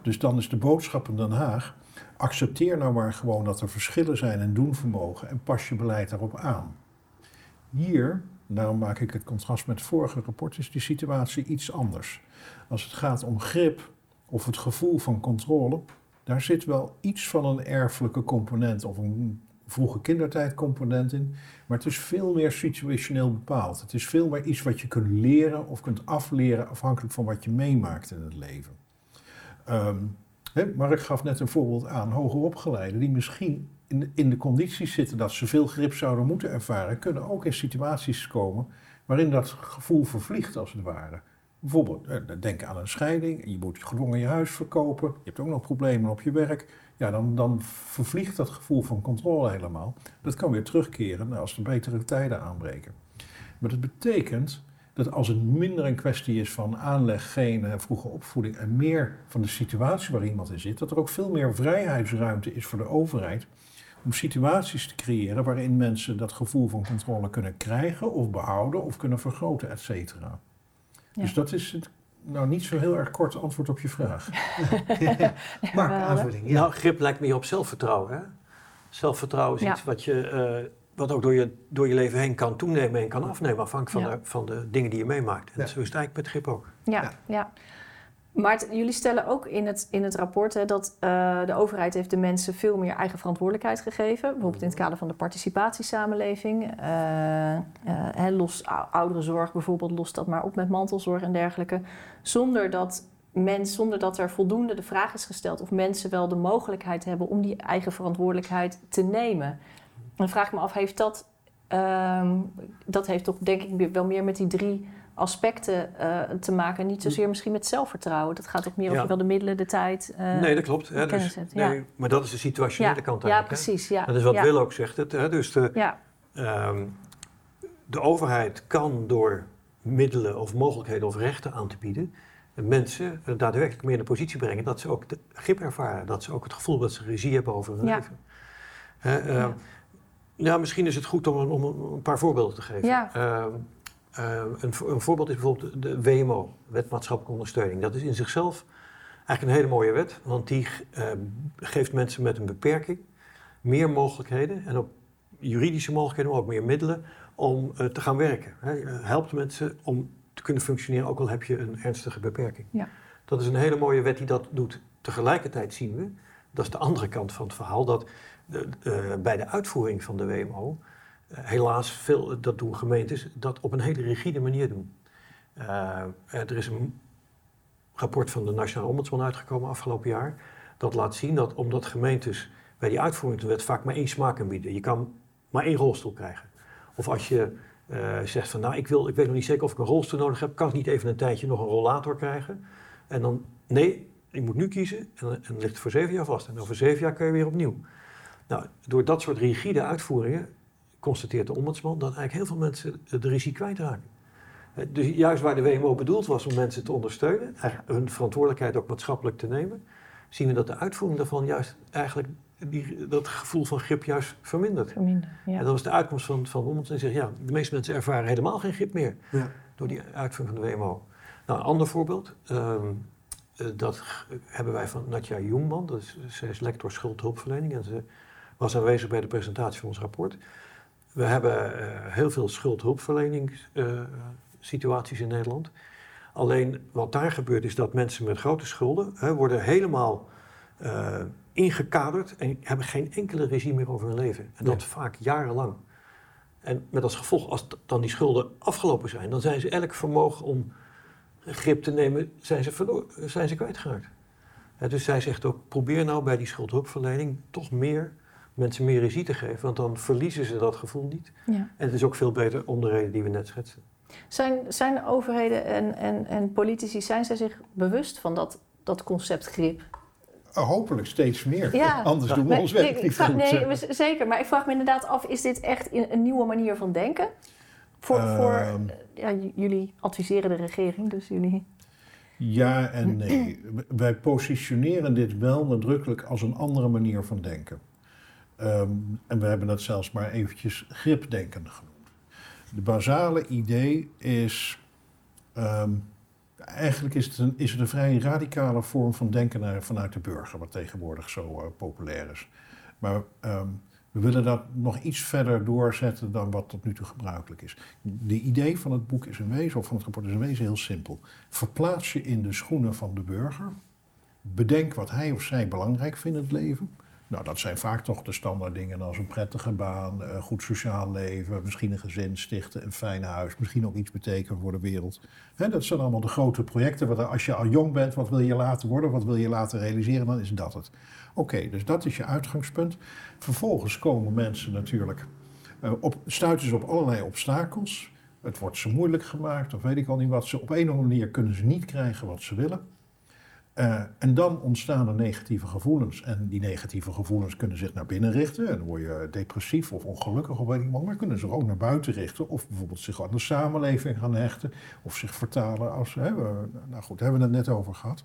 S4: Dus dan is de boodschap in Den Haag: accepteer nou maar gewoon dat er verschillen zijn in doenvermogen en pas je beleid daarop aan. Hier, daarom maak ik het contrast met het vorige rapport, is die situatie iets anders. Als het gaat om grip of het gevoel van controle, daar zit wel iets van een erfelijke component of een vroege kindertijd component in. Maar het is veel meer situationeel bepaald. Het is veel meer iets wat je kunt leren of kunt afleren afhankelijk van wat je meemaakt in het leven. Hè, Mark gaf net een voorbeeld aan. Hoger opgeleiden die misschien in in de condities zitten dat ze veel grip zouden moeten ervaren, kunnen ook in situaties komen waarin dat gevoel vervliegt als het ware. Bijvoorbeeld, eh, denk aan een scheiding, je moet gedwongen je huis verkopen, je hebt ook nog problemen op je werk. Ja, dan, dan vervliegt dat gevoel van controle helemaal. Dat kan weer terugkeren als er betere tijden aanbreken. Maar dat betekent dat als het minder een kwestie is van aanleg, genen, vroege opvoeding en meer van de situatie waar iemand in zit, dat er ook veel meer vrijheidsruimte is voor de overheid om situaties te creëren waarin mensen dat gevoel van controle kunnen krijgen of behouden of kunnen vergroten, et cetera.
S2: Ja.
S4: Dus dat is het, nou niet zo heel erg kort antwoord op je vraag. <laughs>
S1: Mark, aanvulling. Ja.
S3: Nou, grip lijkt meer op zelfvertrouwen. Hè? Zelfvertrouwen is
S2: Ja.
S3: iets wat, je, eh, wat ook door je, door je leven heen kan toenemen en kan afnemen, afhankelijk van,
S2: Ja.
S3: de, van de dingen die je meemaakt. En
S1: Ja.
S3: zo is het eigenlijk met grip ook.
S2: Ja,
S1: Ja.
S2: ja. Maar het- jullie stellen ook in het, in het rapport hè, dat eh, de overheid heeft de mensen veel meer eigen verantwoordelijkheid gegeven. Bijvoorbeeld in het kader van de participatiesamenleving. Eh, eh, hè, los ou- ouderenzorg bijvoorbeeld, lost dat maar op met mantelzorg en dergelijke. Zonder dat, mens, zonder dat er voldoende de vraag is gesteld of mensen wel de mogelijkheid hebben om die eigen verantwoordelijkheid te nemen. Dan vraag ik me af, heeft dat, ehm, dat heeft toch denk ik wel meer met die drie aspecten eh, te maken. Niet zozeer misschien met zelfvertrouwen. Dat gaat ook meer
S3: Ja.
S2: over wel de middelen, de tijd. eh,
S3: nee, dat klopt. Hè, dus,
S2: ja.
S3: maar dat is de situationele
S2: ja,
S3: kant
S2: ja,
S3: eigenlijk. hè.
S2: precies. Ja.
S3: Dat is wat
S2: ja.
S3: Will ook zegt. Het, hè, dus de,
S2: Ja,
S3: Ehm, de overheid kan door middelen of mogelijkheden of rechten aan te bieden, de mensen eh, daadwerkelijk meer in de positie brengen dat ze ook de grip ervaren, dat ze ook het gevoel dat ze regie hebben over hun
S2: Ja.
S3: leven. Hè, ehm,
S2: Ja.
S3: ja, misschien is het goed om, een- om een- paar voorbeelden te geven.
S2: Ja.
S3: Ehm, ehm, een, een voorbeeld is bijvoorbeeld de WMO, Wet Maatschappelijke Ondersteuning. Dat is in zichzelf eigenlijk een hele mooie wet, want die ehm, geeft mensen met een beperking meer mogelijkheden en ook juridische mogelijkheden, maar ook meer middelen om eh, te gaan werken. Hè. Je helpt mensen om te kunnen functioneren, ook al heb je een ernstige beperking.
S2: Ja.
S3: Dat is een hele mooie wet die dat doet. Tegelijkertijd zien we, dat is de andere kant van het verhaal, dat eh, bij de uitvoering van de WMO eh, helaas veel, dat doen gemeentes, dat op een hele rigide manier doen. Eh, er is een rapport van de Nationale Ombudsman uitgekomen afgelopen jaar. Dat laat zien dat omdat gemeentes bij die uitvoering van de wet vaak maar één smaak aanbieden. Je kan maar één rolstoel krijgen. Of als je zegt van nou ik, wil, ik weet nog niet zeker of ik een rolstoel nodig heb, kan ik niet even een tijdje nog een rollator krijgen? En dan nee, je moet nu kiezen en dan, en dan ligt het voor zeven jaar vast. En over zeven jaar kun je weer opnieuw. Nou, door dat soort rigide uitvoeringen constateert de ombudsman dat eigenlijk heel veel mensen de regie kwijtraken. Dus juist waar de WMO bedoeld was om mensen te ondersteunen, hun verantwoordelijkheid ook maatschappelijk te nemen, zien we dat de uitvoering daarvan juist eigenlijk die, dat gevoel van grip juist vermindert.
S2: verminderen.
S3: En
S2: Ja.
S3: dat was de uitkomst van, van de ombudsman. Die zegt, ja, de meeste mensen ervaren helemaal geen grip meer
S1: Ja.
S3: door die uitvoering van de WMO. Nou, een ander voorbeeld, ehm, eh, dat g- hebben wij van Natja Jungman, dat is, zij is lector schuldhulpverlening en ze was aanwezig bij de presentatie van ons rapport. We hebben eh, heel veel schuldhulpverleningssituaties in Nederland. Alleen wat daar gebeurt is dat mensen met grote schulden hè, worden helemaal eh, ingekaderd en hebben geen enkele regie meer over hun leven. En dat vaak jarenlang. En met als gevolg, als dan die schulden afgelopen zijn, dan zijn ze elk vermogen om grip te nemen, zijn ze, zijn ze kwijtgeraakt. Hè, dus zij zegt ook, probeer nou bij die schuldhulpverlening toch meer mensen meer regie te geven, want dan verliezen ze dat gevoel niet.
S2: Ja.
S3: En het is ook veel beter om de reden die we net schetsen.
S2: Zijn, zijn overheden en, en, en politici, zijn zij zich bewust van dat, dat concept grip?
S4: Uh, hopelijk steeds meer.
S2: Ja. <laughs>
S4: Anders doen we
S2: Maar
S4: ons werk niet
S2: vraag-
S4: goed.
S2: nee, zeker. Maar ik vraag me inderdaad af, is dit echt een nieuwe manier van denken? Voor, voor
S4: Ehm.
S2: ja, jullie adviseren de regering, dus jullie...
S4: Ja en nee. Wij positioneren dit wel nadrukkelijk als een andere manier van denken. Ehm, en we hebben dat zelfs maar eventjes gripdenken genoemd. De basale idee is... ehm, eigenlijk is het, een, is het een vrij radicale vorm van denken naar, vanuit de burger... wat tegenwoordig zo eh, populair is. Maar we willen dat nog iets verder doorzetten dan wat tot nu toe gebruikelijk is. De idee van het boek is in wezen, of van het rapport is in wezen heel simpel. Verplaats je in de schoenen van de burger. Bedenk wat hij of zij belangrijk vindt in het leven. Nou, dat zijn vaak toch de standaard dingen als een prettige baan, een goed sociaal leven, misschien een gezin stichten, een fijn huis, misschien ook iets betekenen voor de wereld. Dat zijn allemaal de grote projecten. Als je al jong bent, wat wil je laten worden, wat wil je laten realiseren, dan is dat het. Oké, dus dat is je uitgangspunt. Vervolgens komen mensen natuurlijk, eh, op, stuiten ze op allerlei obstakels. Het wordt ze moeilijk gemaakt, of weet ik al niet wat. Ze, op een of andere manier kunnen ze niet krijgen wat ze willen. Eh, en dan ontstaan er negatieve gevoelens. En die negatieve gevoelens kunnen zich naar binnen richten. En dan word je depressief of ongelukkig of weet ik wat. Maar kunnen zich ook naar buiten richten. Of bijvoorbeeld zich aan de samenleving gaan hechten. Of zich vertalen als... Hè, we- nou goed, daar hebben we het net over gehad.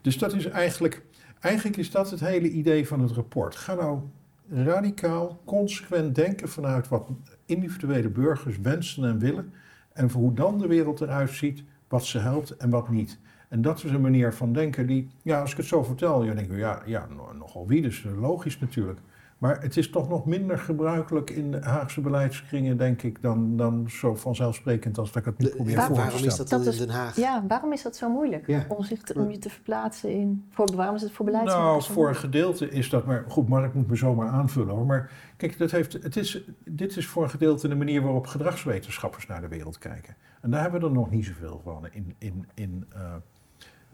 S4: Dus dat is eigenlijk... Eigenlijk is dat het hele idee van het rapport. Ga nou radicaal, consequent denken vanuit wat individuele burgers wensen en willen. En voor hoe dan de wereld eruit ziet, wat ze helpt en wat niet. En dat is een manier van denken die, ja, als ik het zo vertel, je denkt, ja, ja no- nogal wie, dus logisch natuurlijk. Maar het is toch nog minder gebruikelijk in de Haagse beleidskringen, denk ik, dan, dan zo vanzelfsprekend als dat ik het nu
S1: De-
S4: probeer voor te
S1: waarom is
S4: stellen.
S1: dat,
S2: Dat
S1: in
S2: is-
S1: Den Haag?
S2: Ja, waarom is dat zo moeilijk?
S1: Ja.
S2: Om, zich te- om je te verplaatsen in... Voor, waarom is het voor beleidsmakers
S4: Nou, voor een gedeelte is dat, maar goed, Mark moet me zomaar aanvullen hoor. Maar kijk, dat heeft, het is, dit is voor een gedeelte de manier waarop gedragswetenschappers naar de wereld kijken. En daar hebben we er nog niet zoveel van in, in, in, eh,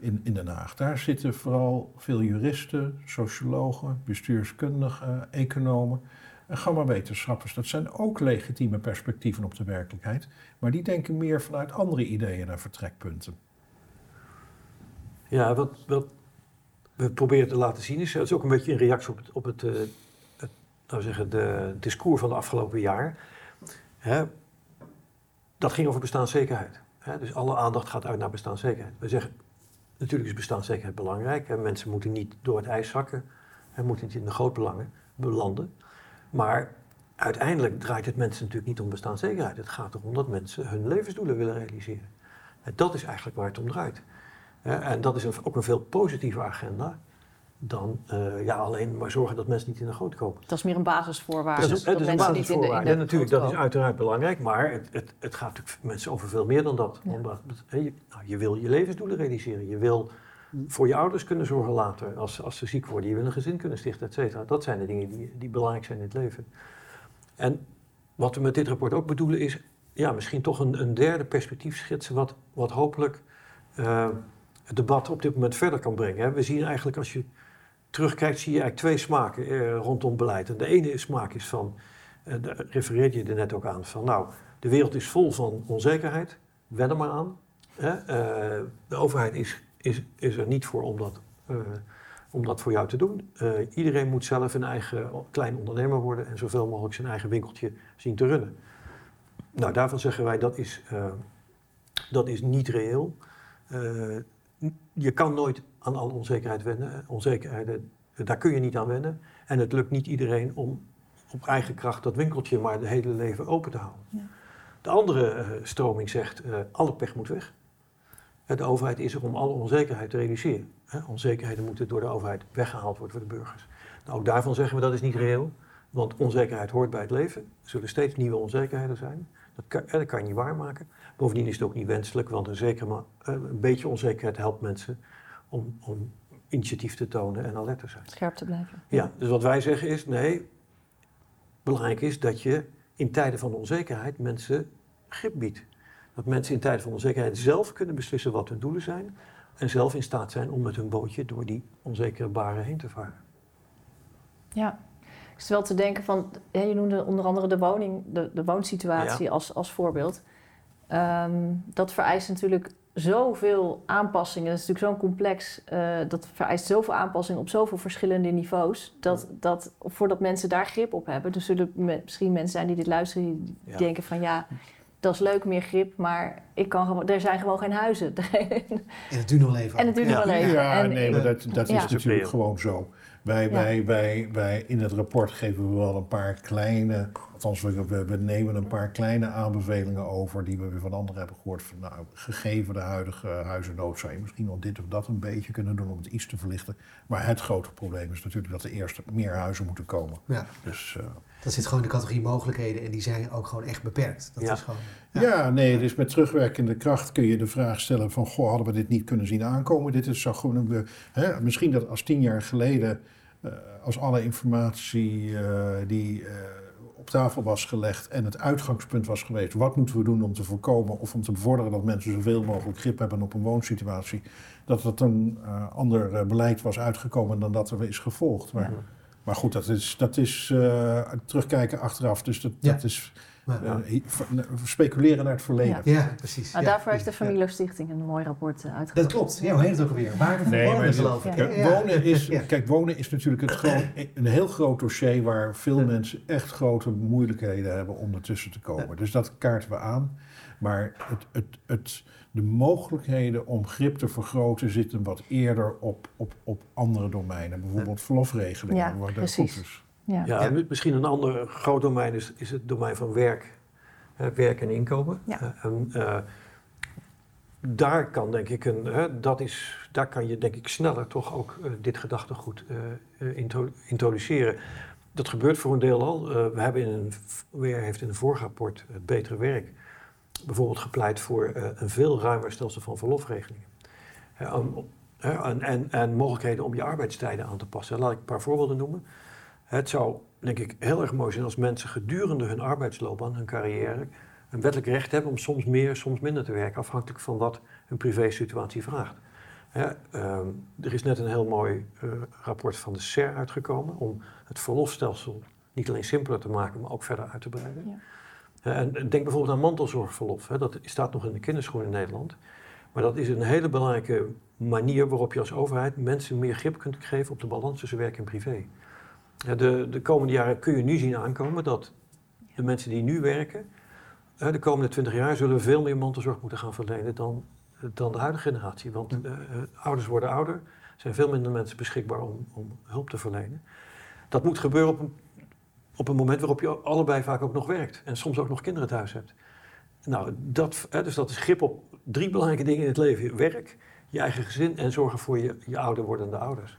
S4: in, in Den Haag. Daar zitten vooral veel juristen, sociologen, bestuurskundigen, economen en gamma-wetenschappers. Dat zijn ook legitieme perspectieven op de werkelijkheid. Maar die denken meer vanuit andere ideeën en vertrekpunten.
S3: Ja, wat, wat we proberen te laten zien is, het is ook een beetje een reactie op het, op het, eh, het nou zeggen, de discours van de afgelopen jaar. Hè, dat ging over bestaanszekerheid. Hè, dus alle aandacht gaat uit naar bestaanszekerheid. We zeggen, natuurlijk is bestaanszekerheid belangrijk. Hè, mensen moeten niet door het ijs zakken. Hè, moeten niet in de grootbelangen belanden. Maar uiteindelijk draait het mensen natuurlijk niet om bestaanszekerheid. Het gaat erom dat mensen hun levensdoelen willen realiseren. En dat is eigenlijk waar het om draait. En dat is ook een veel positieve agenda dan eh, ja, alleen maar zorgen dat mensen niet in de goot komen.
S2: Dat is meer een basisvoorwaarde.
S3: Dat is, een
S2: niet in de, in
S3: natuurlijk, dat is uiteraard belangrijk, maar het, het, het gaat natuurlijk mensen over veel meer dan dat.
S2: Ja.
S3: Omdat, je, nou, je wil je levensdoelen realiseren. Je wil voor je ouders kunnen zorgen later als, als ze ziek worden. Je wil een gezin kunnen stichten, et cetera. Dat zijn de dingen die, die belangrijk zijn in het leven. En wat we met dit rapport ook bedoelen is... Ja, misschien toch een, een derde perspectief schetsen... wat, wat hopelijk eh, het debat op dit moment verder kan brengen. hè. We zien eigenlijk als je terugkijkt, zie je eigenlijk twee smaken eh, rondom beleid. En de ene smaak is van, eh, daar refereerde je er net ook aan, van nou, de wereld is vol van onzekerheid, wen er maar aan. Hè? Eh, de overheid is, is, is er niet voor om dat, eh, voor jou te doen. Iedereen moet zelf een eigen klein ondernemer worden en zoveel mogelijk zijn eigen winkeltje zien te runnen. Nou, daarvan zeggen wij dat is, dat is niet reëel. Je kan nooit aan alle onzekerheid wennen. Onzekerheden, daar kun je niet aan wennen. En het lukt niet iedereen om op eigen kracht dat winkeltje maar het hele leven open te houden.
S2: Ja.
S3: De andere eh, stroming zegt, eh, alle pech moet weg. Eh, de overheid is er om alle onzekerheid te reduceren. Hè, onzekerheden moeten door de overheid weggehaald worden voor de burgers. Nou, ook daarvan zeggen we dat is niet reëel. Want onzekerheid hoort bij het leven. Er zullen steeds nieuwe onzekerheden zijn. Dat kan, eh, dat kan je niet waarmaken. Bovendien is het ook niet wenselijk, want een, zekere, eh, een beetje onzekerheid helpt mensen om, om initiatief te tonen en alert te zijn.
S2: Scherp te blijven.
S3: Ja, dus wat wij zeggen is, nee, belangrijk is dat je in tijden van onzekerheid mensen grip biedt. Dat mensen in tijden van onzekerheid zelf kunnen beslissen wat hun doelen zijn en zelf in staat zijn om met hun bootje door die onzekere baren heen te varen.
S2: Ja. Ik zit wel te denken van, je noemde onder andere de, woning, de, de woonsituatie als, als voorbeeld. Ehm, dat vereist natuurlijk zoveel aanpassingen. Dat is natuurlijk zo'n complex, eh, dat vereist zoveel aanpassingen op zoveel verschillende niveaus. Dat, dat voordat mensen daar grip op hebben, er zullen misschien mensen zijn die dit luisteren, die
S3: Ja.
S2: denken van ja, dat is leuk, meer grip, maar ik kan gewoon, er zijn gewoon geen huizen. <laughs>
S1: En het duurt nog wel even.
S2: en het duurt nog wel even.
S4: Ja,
S2: En-
S4: nee, maar dat, dat
S2: Ja.
S4: is natuurlijk gewoon zo. Wij,
S2: Ja.
S4: wij, wij, wij, in het rapport geven we wel een paar kleine, althans we, we, we nemen een paar kleine aanbevelingen over die we weer van anderen hebben gehoord. Van, nou, gegeven de huidige huizennood zou je misschien wel dit of dat een beetje kunnen doen om het iets te verlichten. Maar het grote probleem is natuurlijk dat er eerst meer huizen moeten komen.
S1: Ja,
S4: Dus eh,
S1: dat zit gewoon in de categorie mogelijkheden en die zijn ook gewoon echt beperkt. Dat
S3: Ja.
S1: is gewoon...
S4: Ja. nee, dus met terugwerkende kracht kun je de vraag stellen van... Goh, hadden we dit niet kunnen zien aankomen? Dit is zo gewoon... een- hè, misschien dat als tien jaar geleden... eh, als alle informatie eh, die eh, op tafel was gelegd... en het uitgangspunt was geweest... wat moeten we doen om te voorkomen... of om te bevorderen dat mensen zoveel mogelijk grip hebben op een woonsituatie... dat het een eh, ander beleid was uitgekomen dan dat er is gevolgd. Maar,
S2: Ja.
S4: Maar goed, dat is, dat is eh, terugkijken achteraf. Dus dat,
S1: Ja.
S4: dat is... Ver- speculeren naar het verleden.
S2: Ja.
S1: Ja, precies.
S2: Maar
S1: Ja.
S2: daarvoor heeft de. Familie Stichting een mooi rapport eh,
S1: Dat
S2: uitgebracht.
S1: klopt. Ja, hoe heet het ook alweer? Waarde voor
S4: Nee,
S1: wonen,
S4: maar
S1: geloof ik.
S4: Kijk, wonen is,
S1: Ja.
S4: kijk, wonen is natuurlijk het een heel groot dossier waar veel
S1: Ja.
S4: mensen echt grote moeilijkheden hebben om ertussen te komen.
S1: Ja.
S4: Dus dat kaarten we aan. Maar het, het, het, de mogelijkheden om grip te vergroten zitten wat eerder op, op, op andere domeinen. Bijvoorbeeld verlofregelingen.
S2: Ja,
S4: worden
S2: precies.
S4: goed is.
S2: Ja.
S3: Ja,
S1: Ja.
S3: mi- misschien een ander groot domein is, is het domein van werk, hè, werk en inkomen.
S2: Ja.
S3: Eh, en, eh, daar kan denk ik een, hè, dat is, daar kan je denk ik sneller toch ook eh, dit gedachtegoed eh, eh, intro- introduceren. dat gebeurt voor een deel al. Uh, we hebben in een, weer heeft in een vorig rapport, het Betere Werk, bijvoorbeeld gepleit voor uh, een veel ruimer stelsel van verlofregelingen. en, en, en, mogelijkheden om je arbeidstijden aan te passen. Laat ik een paar voorbeelden noemen. Het zou, denk ik, heel erg mooi zijn als mensen gedurende hun arbeidsloopbaan, hun carrière, een wettelijk recht hebben om soms meer, soms minder te werken, afhankelijk van wat hun privésituatie vraagt. Ehm, er is net een heel mooi uh, rapport van de SER uitgekomen om het verlofstelsel niet alleen simpeler te maken, maar ook verder uit te breiden. Ja. En denk bijvoorbeeld aan mantelzorgverlof. Hè, dat staat nog in de kinderschoen in Nederland. Maar dat is een hele belangrijke manier waarop je als overheid mensen meer grip kunt geven op de balans tussen werk en privé. de, de komende jaren kun je nu zien aankomen dat de mensen die nu werken, de komende twintig jaar zullen veel meer mantelzorg moeten gaan verlenen dan dan de huidige generatie. Want uh, ouders worden ouder, er zijn veel minder mensen beschikbaar om, om hulp te verlenen. Dat moet gebeuren op een, op een moment waarop je allebei vaak ook nog werkt en soms ook nog kinderen thuis hebt. Nou, dat, dus dat is grip op drie belangrijke dingen in het leven: werk, je eigen gezin en zorgen voor je, je ouder wordende ouders.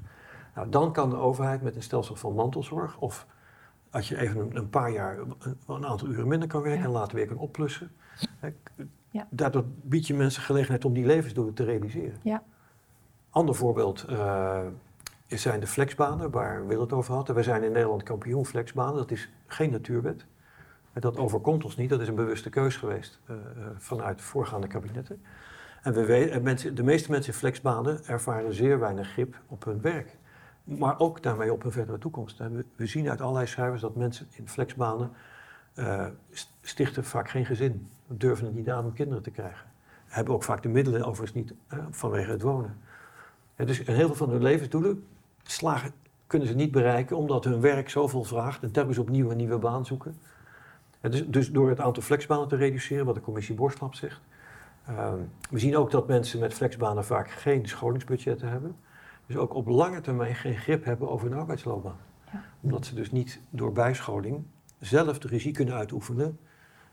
S3: Nou, dan kan de overheid met een stelsel van mantelzorg of als je even een, een paar jaar een, een, aantal uren minder kan werken en later weer kan oplussen. Ja. Daardoor bied je mensen gelegenheid om die levensdoelen te realiseren. Ja. Ander voorbeeld uh, zijn de flexbanen, waar Wil het over had. Wij zijn in Nederland kampioen flexbanen, dat is geen natuurwet. Dat overkomt ons niet, dat is een bewuste keus geweest uh, vanuit voorgaande kabinetten. En we weten, mensen, de meeste mensen in flexbanen ervaren zeer weinig grip op hun werk. Maar ook daarmee op hun verdere toekomst. We, we zien uit allerlei schrijvers dat mensen in flexbanen uh, stichten vaak geen gezin. Durven het niet aan om kinderen te krijgen. Hebben ook vaak de middelen overigens niet vanwege het wonen. dus in heel veel van hun levensdoelen slagen, kunnen ze niet bereiken omdat hun werk zoveel vraagt en telkens opnieuw een nieuwe baan zoeken. dus, dus, door het aantal flexbanen te reduceren, wat de commissie Borstlap zegt. Uh, we zien ook dat mensen met flexbanen vaak geen scholingsbudgetten hebben. Dus ook op lange termijn geen grip hebben over hun arbeidsloopbaan. Ja. Omdat ze dus niet door bijscholing zelf de regie kunnen uitoefenen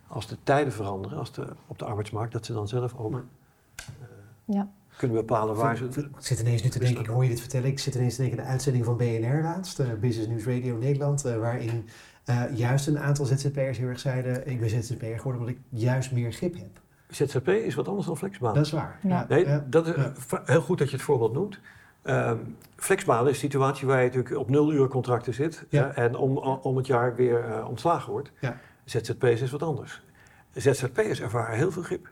S3: als de tijden veranderen als de, op de arbeidsmarkt, dat ze dan zelf ook uh, ja. Kunnen bepalen waar ze.
S1: Ik zit ineens nu te denken, ik hoor je dit vertellen, ik zit ineens te denken aan de uitzending van BNR laatst, uh, Business News Radio Nederland, uh, waarin juist een aantal ZZP'ers heel erg zeiden, ik ben ZZP'er geworden omdat ik juist meer grip heb.
S3: ZZP is wat anders dan flexbaan.
S1: Dat is waar.
S3: Ja. Nee, dat is heel goed dat je het voorbeeld noemt. Um, flexbaan is een situatie waar je natuurlijk op nul uur contracten zit en om, om het jaar weer uh, ontslagen wordt. Ja. ZZP's is wat anders. ZZP'ers ervaren heel veel grip.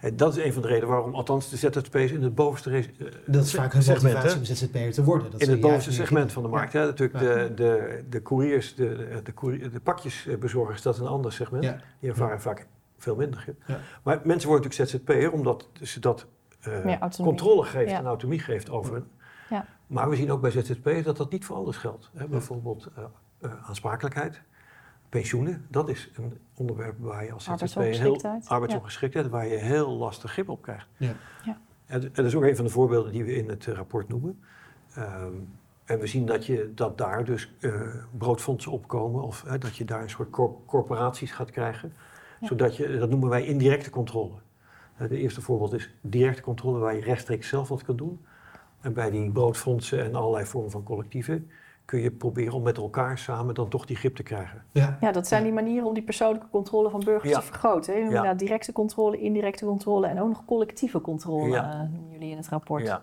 S3: En dat is een van de redenen waarom, althans, de ZZP'ers in het bovenste uh,
S1: Dat is vaak hun motivatie om ZZP'er te worden. Dat
S3: in het bovenste segment van de markt. Ja. natuurlijk de, de, de couriers, de, de, de pakjesbezorgers, dat is een ander segment. Die ervaren vaak veel minder. Maar mensen worden natuurlijk ZZP'er omdat ze dat uh, controle geeft en autonomie geeft over hun ja. Maar we zien ook bij ZZP dat dat niet voor alles geldt. Hè. Bijvoorbeeld uh, uh, aansprakelijkheid, pensioenen. Dat is een onderwerp waar je als ZZP heel arbeidsongeschiktheid, waar je heel lastig grip op krijgt. Ja. Ja. En, en, dat is ook een van de voorbeelden die we in het rapport noemen. Um, en we zien dat, je, dat daar dus uh, broodfondsen opkomen of dat je daar een soort corporaties gaat krijgen. Zodat je, dat noemen wij indirecte controle. Het eerste voorbeeld is directe controle waar je rechtstreeks zelf wat kan doen. En bij die broodfondsen en allerlei vormen van collectieven kun je proberen om met elkaar samen dan toch die grip te krijgen.
S2: Ja, ja dat zijn die manieren om die persoonlijke controle van burgers te vergroten. Hè? Ja. Directe controle, indirecte controle en ook nog collectieve controle uh, noemen jullie in het rapport.
S3: Ja,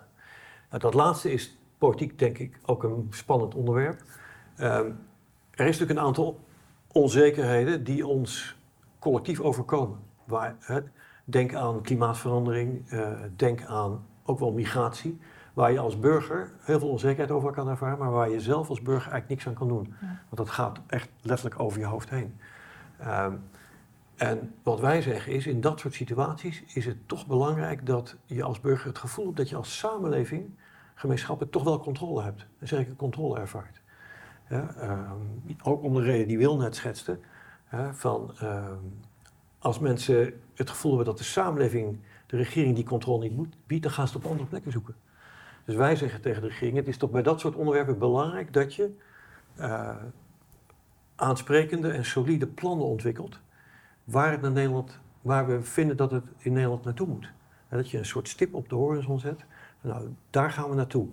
S3: nou, dat laatste is politiek denk ik ook een spannend onderwerp. Um, er is natuurlijk een aantal onzekerheden die ons collectief overkomen. Waar, hè, denk aan klimaatverandering, uh, denk aan ook wel migratie waar je als burger heel veel onzekerheid over kan ervaren, maar waar je zelf als burger eigenlijk niks aan kan doen. Want dat gaat echt letterlijk over je hoofd heen. Ehm, en wat wij zeggen is, in dat soort situaties is het toch belangrijk dat je als burger het gevoel hebt dat je als samenleving, gemeenschappelijk, toch wel controle hebt. En zeker controle ervaart. Ja, ehm, ook om de reden die Wil net schetste, van ehm, als mensen het gevoel hebben dat de samenleving, de regering die controle niet moet, biedt, dan gaan ze het op andere plekken zoeken. Dus wij zeggen tegen de regering, het is toch bij dat soort onderwerpen belangrijk dat je uh, aansprekende en solide plannen ontwikkelt waar, het Nederland, waar we vinden dat het in Nederland naartoe moet. Dat je een soort stip op de horizon zet. Nou, daar gaan we naartoe.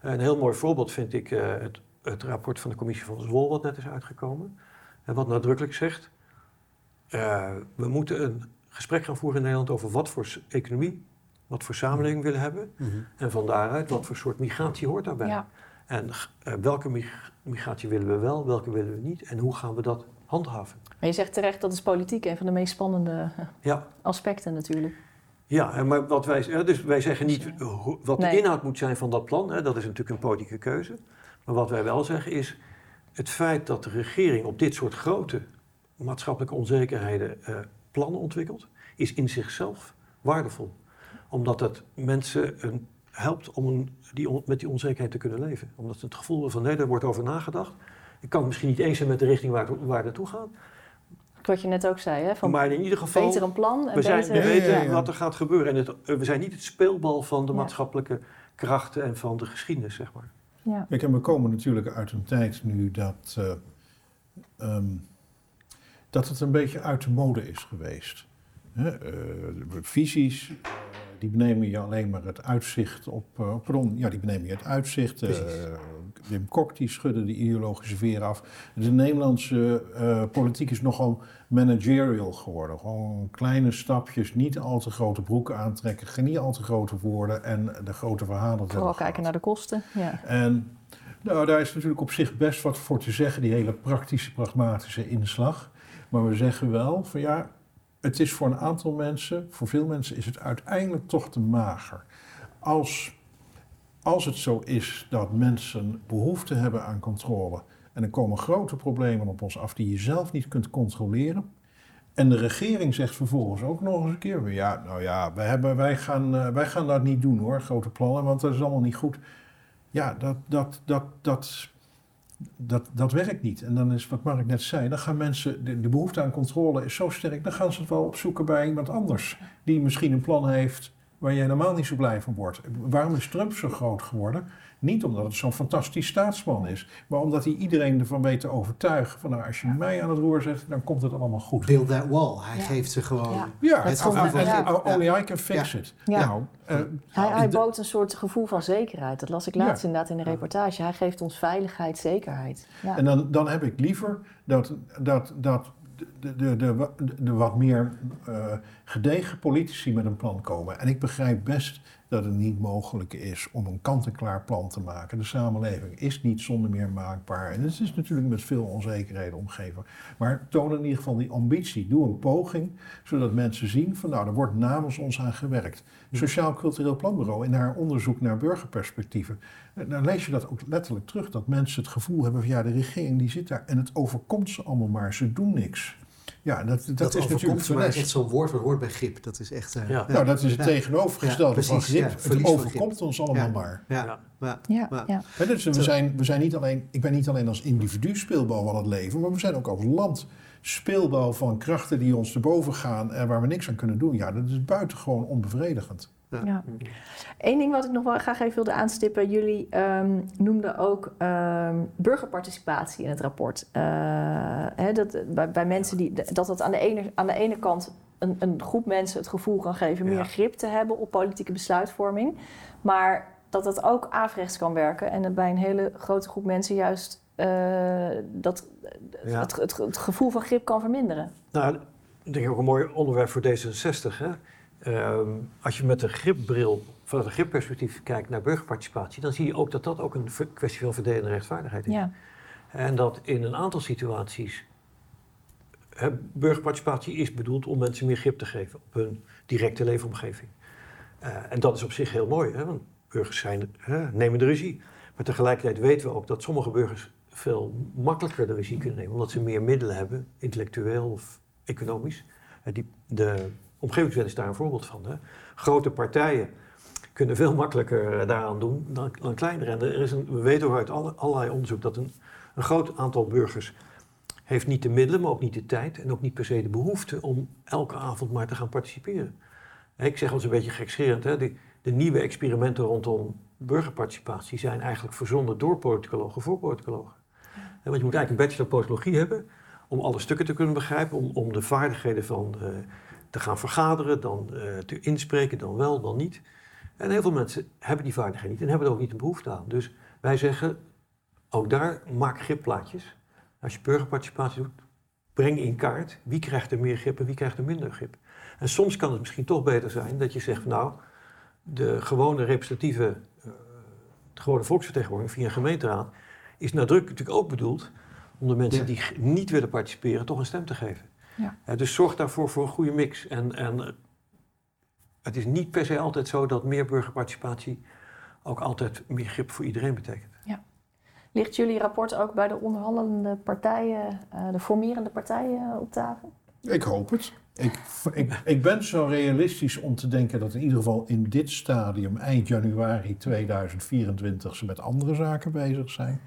S3: Een heel mooi voorbeeld vind ik uh, het het rapport van de commissie van Zwol, wat net is uitgekomen. En wat nadrukkelijk zegt, uh, we moeten een gesprek gaan voeren in Nederland over wat voor economie, wat voor samenleving we willen hebben. Mm -hmm. En van daaruit, wat voor soort migratie hoort daarbij. Ja. En uh, welke mig migratie willen we wel, welke willen we niet en hoe gaan we dat handhaven.
S2: Maar je zegt terecht, dat is politiek een van de meest spannende
S3: ja.
S2: aspecten natuurlijk.
S3: Ja, maar wat wij, dus wij zeggen niet wat de inhoud moet zijn van dat plan. Hè, dat is natuurlijk een politieke keuze. Maar wat wij wel zeggen is het feit dat de regering op dit soort grote maatschappelijke onzekerheden uh, plannen ontwikkelt, is in zichzelf waardevol. Omdat het mensen een, helpt om een, die met die onzekerheid te kunnen leven. Omdat ze het gevoel hebben van nee, daar wordt over nagedacht. Ik kan het misschien niet eens zijn met de richting waar, waar het naartoe gaat.
S2: Wat je net ook zei, hè? Van
S3: maar in ieder geval,
S2: beter een plan. En
S3: we, zijn,
S2: beter,
S3: we weten ja, ja. wat er gaat gebeuren. En het, we zijn niet het speelbal van de maatschappelijke krachten en van de geschiedenis, zeg maar.
S4: Ja. Kijk, en we komen natuurlijk uit een tijd nu dat, uh, um, dat het een beetje uit de mode is geweest. Hè? Uh, visies, die benemen je alleen maar het uitzicht op, pardon, ja, die benemen je het uitzicht. Wim Kok die schudde de ideologische veer af. De Nederlandse politiek is nogal managerial geworden. Gewoon kleine stapjes, niet al te grote broeken aantrekken, niet al te grote woorden en de grote verhalen.
S2: Vooral kijken naar de kosten. Ja.
S4: En nou, daar is natuurlijk op zich best wat voor te zeggen, die hele praktische, pragmatische inslag. Maar we zeggen wel van ja, het is voor een aantal mensen, voor veel mensen is het uiteindelijk toch te mager. Als, als het zo is dat mensen behoefte hebben aan controle en er komen grote problemen op ons af die je zelf niet kunt controleren. En de regering zegt vervolgens ook nog eens een keer: ja, nou ja, wij, hebben, wij, gaan, uh, wij gaan dat niet doen hoor, grote plannen, want dat is allemaal niet goed. Ja, dat, dat, dat, dat, dat, dat werkt niet. En dan is wat Mark net zei: dan gaan mensen, de, de behoefte aan controle is zo sterk, dan gaan ze het wel opzoeken bij iemand anders die misschien een plan heeft waar je helemaal niet zo blij van wordt. Waarom is Trump zo groot geworden? Niet omdat het zo'n fantastisch staatsman is, maar omdat hij iedereen ervan weet te overtuigen. Van nou, als je mij aan het roer zet, dan komt het allemaal goed.
S1: Build that wall. Hij ja. geeft ze gewoon
S4: ja. ja. het gevoel van ja. Only I can fix it. Nou,
S2: uh, hij, hij bood een soort gevoel van zekerheid. Dat las ik laatst inderdaad in de reportage. Hij geeft ons veiligheid, zekerheid.
S4: En dan, dan heb ik liever dat, dat, dat de, de, de, de, wat meer uh, gedegen politici met een plan komen. En ik begrijp best dat het niet mogelijk is om een kant-en-klaar plan te maken. De samenleving is niet zonder meer maakbaar. En het is natuurlijk met veel onzekerheden omgeven. Maar toon in ieder geval die ambitie. Doe een poging, zodat mensen zien van nou, er wordt namens ons aan gewerkt. Sociaal Cultureel Planbureau in haar onderzoek naar burgerperspectieven. Eh, dan lees je dat ook letterlijk terug. Dat mensen het gevoel hebben van ja, de regering die zit daar en het overkomt ze allemaal maar. Ze doen niks. Ja, dat, dat,
S1: dat
S4: is natuurlijk
S1: voor mij echt zo'n woord wat hoort bij grip. Dat is echt... Uh,
S4: ja. Nou, dat is het ja. tegenovergestelde ja, van grip. het overkomt ons allemaal maar.
S1: Ja. Ja.
S2: Ja. Ja.
S4: Dus we, zijn, we zijn niet alleen... Ik ben niet alleen als individu speelbal van het leven, maar we zijn ook als land speelbal van krachten die ons te boven gaan en waar we niks aan kunnen doen. Ja, dat is buitengewoon onbevredigend.
S2: Ja. Eén ding wat ik nog wel graag even wilde aanstippen. Jullie um, noemden ook um, burgerparticipatie in het rapport. Uh, hè, dat, bij, bij, mensen die, dat dat aan de ene, aan de ene kant een, een groep mensen het gevoel kan geven meer grip te hebben op politieke besluitvorming. Maar dat dat ook averechts kan werken en dat bij een hele grote groep mensen juist uh, dat, ja. het, het, het, gevoel van grip kan verminderen.
S3: Nou, ik denk ook een mooi onderwerp voor D66. Hè? Um, als je met een gripbril, vanuit een gripperspectief kijkt naar burgerparticipatie, dan zie je ook dat dat ook een kwestie van verdelende rechtvaardigheid is.
S2: Ja.
S3: En dat in een aantal situaties he, burgerparticipatie is bedoeld om mensen meer grip te geven op hun directe leefomgeving. Uh, en dat is op zich heel mooi, hè, want burgers zijn, hè, nemen de regie. Maar tegelijkertijd weten we ook dat sommige burgers veel makkelijker de regie kunnen nemen, omdat ze meer middelen hebben, intellectueel of economisch. Die, de omgevingswet is daar een voorbeeld van. Hè. Grote partijen kunnen veel makkelijker eh, daaraan doen dan, kleinere. En er is een, we weten ook uit alle, allerlei onderzoek dat een, een groot aantal burgers heeft niet de middelen, maar ook niet de tijd en ook niet per se de behoefte om elke avond maar te gaan participeren. Ik zeg ons een beetje gekscherend, hè, de, de nieuwe experimenten rondom burgerparticipatie zijn eigenlijk verzonnen door politicologen voor politicologen. Want je moet eigenlijk een bachelor politologie hebben om alle stukken te kunnen begrijpen, om, om de vaardigheden van uh, te gaan vergaderen, dan uh, te inspreken, dan wel, dan niet. En heel veel mensen hebben die vaardigheid niet en hebben er ook niet de behoefte aan. Dus wij zeggen, ook daar maak gripplaatjes. Als je burgerparticipatie doet, breng in kaart wie krijgt er meer grip en wie krijgt er minder grip. En soms kan het misschien toch beter zijn dat je zegt, van, nou, de gewone representatieve, uh, de gewone volksvertegenwoordiging via een gemeenteraad, is nadrukkelijk natuurlijk ook bedoeld om de mensen
S1: Ja.
S3: die niet willen participeren toch een stem te geven.
S2: Ja.
S3: Eh, dus zorg daarvoor voor een goede mix. En, en eh, het is niet per se altijd zo dat meer burgerparticipatie ook altijd meer grip voor iedereen betekent.
S2: Ligt jullie rapport ook bij de onderhandelende partijen, eh, de formerende partijen op tafel?
S4: Ik hoop het. Ik, ik, ben zo realistisch om te denken dat in ieder geval in dit stadium, eind januari 2024, ze met andere zaken bezig zijn.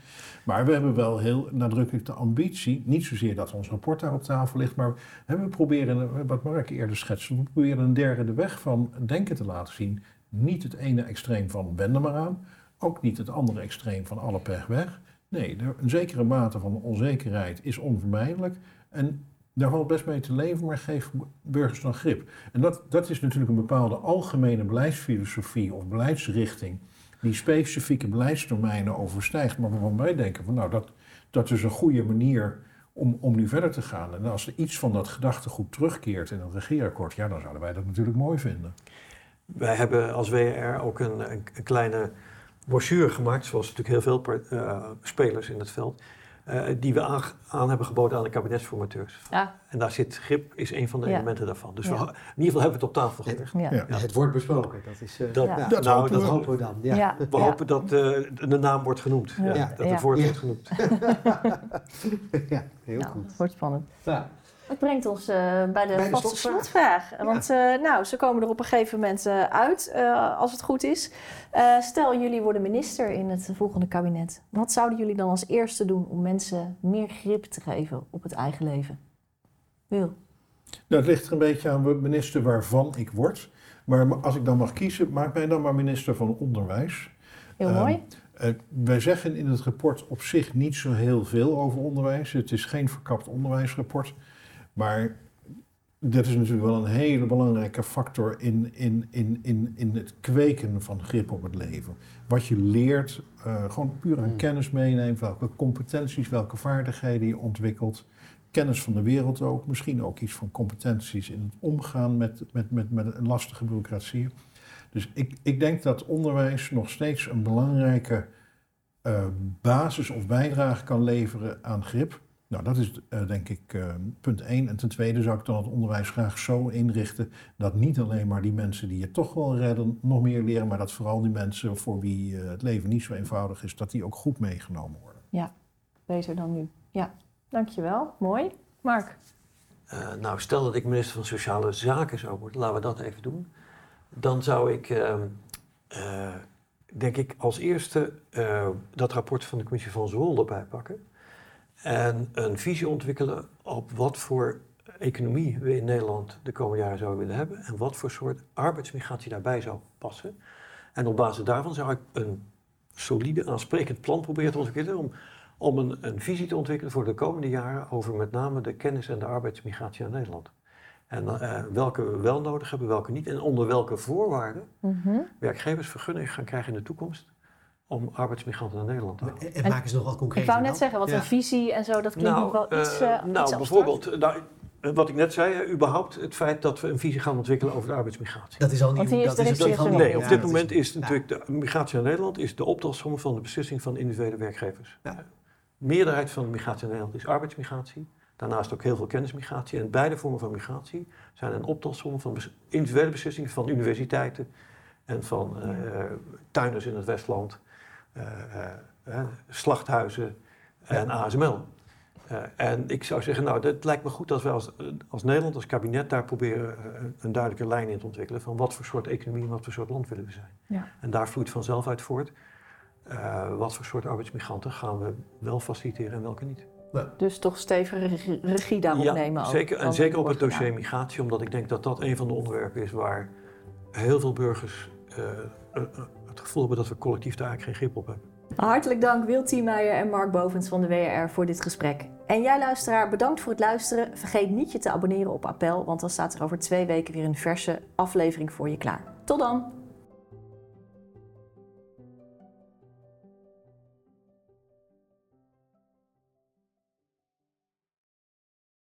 S4: Maar we hebben wel heel nadrukkelijk de ambitie, niet zozeer dat ons rapport daar op tafel ligt, maar we proberen, wat Mark eerder schetste, we proberen een derde weg van denken te laten zien. Niet het ene extreem van wend maar aan, ook niet het andere extreem van alle pech weg. Nee, een zekere mate van onzekerheid is onvermijdelijk. En daar valt best mee te leven, maar geef burgers dan grip. En dat, dat is natuurlijk een bepaalde algemene beleidsfilosofie of beleidsrichting die specifieke beleidsdomeinen overstijgt, maar waarvan wij denken van nou, dat, dat is een goede manier om, om nu verder te gaan. En als er iets van dat gedachtegoed terugkeert in het regeerakkoord, ja, dan zouden wij dat natuurlijk mooi vinden.
S3: Wij hebben als WR ook een, een, een kleine brochure gemaakt, zoals natuurlijk heel veel eh, spelers in het veld, eh, die we aan, aan hebben geboden aan de kabinetsformateurs.
S2: Ja,
S3: En daar zit grip, is een van de
S2: Ja.
S3: elementen daarvan. Dus
S2: Ja.
S3: we, in ieder geval hebben we het op tafel gelegd.
S2: ja.
S4: Ja.
S1: Ja, het wordt besproken. Dat is, eh,
S3: Dat-.
S4: Dat
S3: nou,
S4: hopen
S3: dat
S4: we.
S1: hopen we dan. Ja.
S2: Ja.
S3: We hopen dat eh, de naam wordt genoemd.
S2: Ja.
S3: Ja, dat
S2: Ja.
S3: het woord
S1: Ja.
S3: wordt genoemd. <laughs>
S1: ja, heel
S2: Nou,
S1: goed.
S2: dat wordt spannend. Dat brengt ons eh, bij de
S1: Bij de
S2: vaste
S1: slotvraag.
S2: Want eh, nou, ze komen er op een gegeven moment eh, uit, als het goed is. Stel, jullie worden minister in het volgende kabinet. Wat zouden jullie dan als eerste doen om mensen meer grip te geven op het eigen leven? Wil.
S4: Nou, het ligt er een beetje aan minister waarvan ik word. Maar als ik dan mag kiezen, maak mij dan maar minister van Onderwijs.
S2: Heel
S4: Ehm,
S2: mooi.
S4: Wij zeggen in het rapport op zich niet zo heel veel over onderwijs. Het is geen verkapt onderwijsrapport. Maar dat is natuurlijk wel een hele belangrijke factor in, in, in, in, in het kweken van grip op het leven. Wat je leert, eh, gewoon puur aan
S1: Hmm.
S4: kennis meeneemt, welke competenties, welke vaardigheden je ontwikkelt. Kennis van de wereld ook, misschien ook iets van competenties in het omgaan met, met, met, met een lastige bureaucratie. Dus ik, ik denk dat onderwijs nog steeds een belangrijke eh, basis of bijdrage kan leveren aan grip. Nou, dat is eh, denk ik eh, punt één. En ten tweede zou ik dan het onderwijs graag zo inrichten dat niet alleen maar die mensen die het toch wel redden nog meer leren, maar dat vooral die mensen voor wie eh, het leven niet zo eenvoudig is, dat die ook goed meegenomen worden.
S2: Beter dan nu. Ja, dankjewel. Mooi. Mark.
S3: Eh, nou, stel dat ik minister van Sociale Zaken zou worden, laten we dat even doen. Dan zou ik, ehm, eh, denk ik, als eerste eh, dat rapport van de commissie van Zool erbij pakken. En een visie ontwikkelen op wat voor economie we in Nederland de komende jaren zouden willen hebben. En wat voor soort arbeidsmigratie daarbij zou passen. En op basis daarvan zou ik een solide, aansprekend plan proberen te ontwikkelen. Om, om een, een visie te ontwikkelen voor de komende jaren over met name de kennis- en de arbeidsmigratie naar Nederland. En eh, welke we wel nodig hebben, welke niet. En onder welke voorwaarden
S2: Mhm.
S3: werkgevers gaan krijgen in de toekomst om arbeidsmigranten naar Nederland te halen.
S1: En, en maak eens nog wat concreet.
S2: Ik wou net zeggen, wat
S1: ja.
S2: een visie en zo, dat klinkt nog wel
S3: eh,
S2: iets, eh, iets
S3: nou bijvoorbeeld, eh, nou, wat ik net zei, überhaupt het feit dat we een visie gaan ontwikkelen over de arbeidsmigratie.
S1: Dat is al niet. Dat is
S2: is
S1: al
S3: Nee, op
S1: ja,
S3: dit moment is natuurlijk de migratie naar Nederland is de optelsom van de beslissing van individuele werkgevers.
S1: Ja.
S3: De meerderheid van de migratie naar Nederland is arbeidsmigratie. Daarnaast ook heel veel kennismigratie. En beide vormen van migratie zijn een optelsom van bes- individuele beslissingen van universiteiten en van eh, tuinders in het Westland, eh, eh, eh, slachthuizen en ASML. Eh, en ik zou zeggen, nou, het lijkt me goed dat we als, als Nederland, als kabinet, daar proberen een duidelijke lijn in te ontwikkelen van wat voor soort economie en wat voor soort land willen we zijn.
S2: Ja.
S3: En daar vloeit vanzelf uit voort. eh, wat voor soort arbeidsmigranten gaan we wel faciliteren en welke niet?
S2: Dus toch stevige regie, daarop
S3: ja,
S2: nemen. ook,
S3: zeker, en zeker op het dossier
S2: gedaan.
S3: migratie, omdat ik denk dat dat een van de onderwerpen is waar heel veel burgers eh, het gevoel hebben dat we collectief daar eigenlijk geen grip op hebben.
S2: Hartelijk dank Wil Tiemeijer en Mark Bovens van de WRR voor dit gesprek. En jij luisteraar, bedankt voor het luisteren. Vergeet niet je te abonneren op Appel, want dan staat er over twee weken weer een verse aflevering voor je klaar. Tot dan!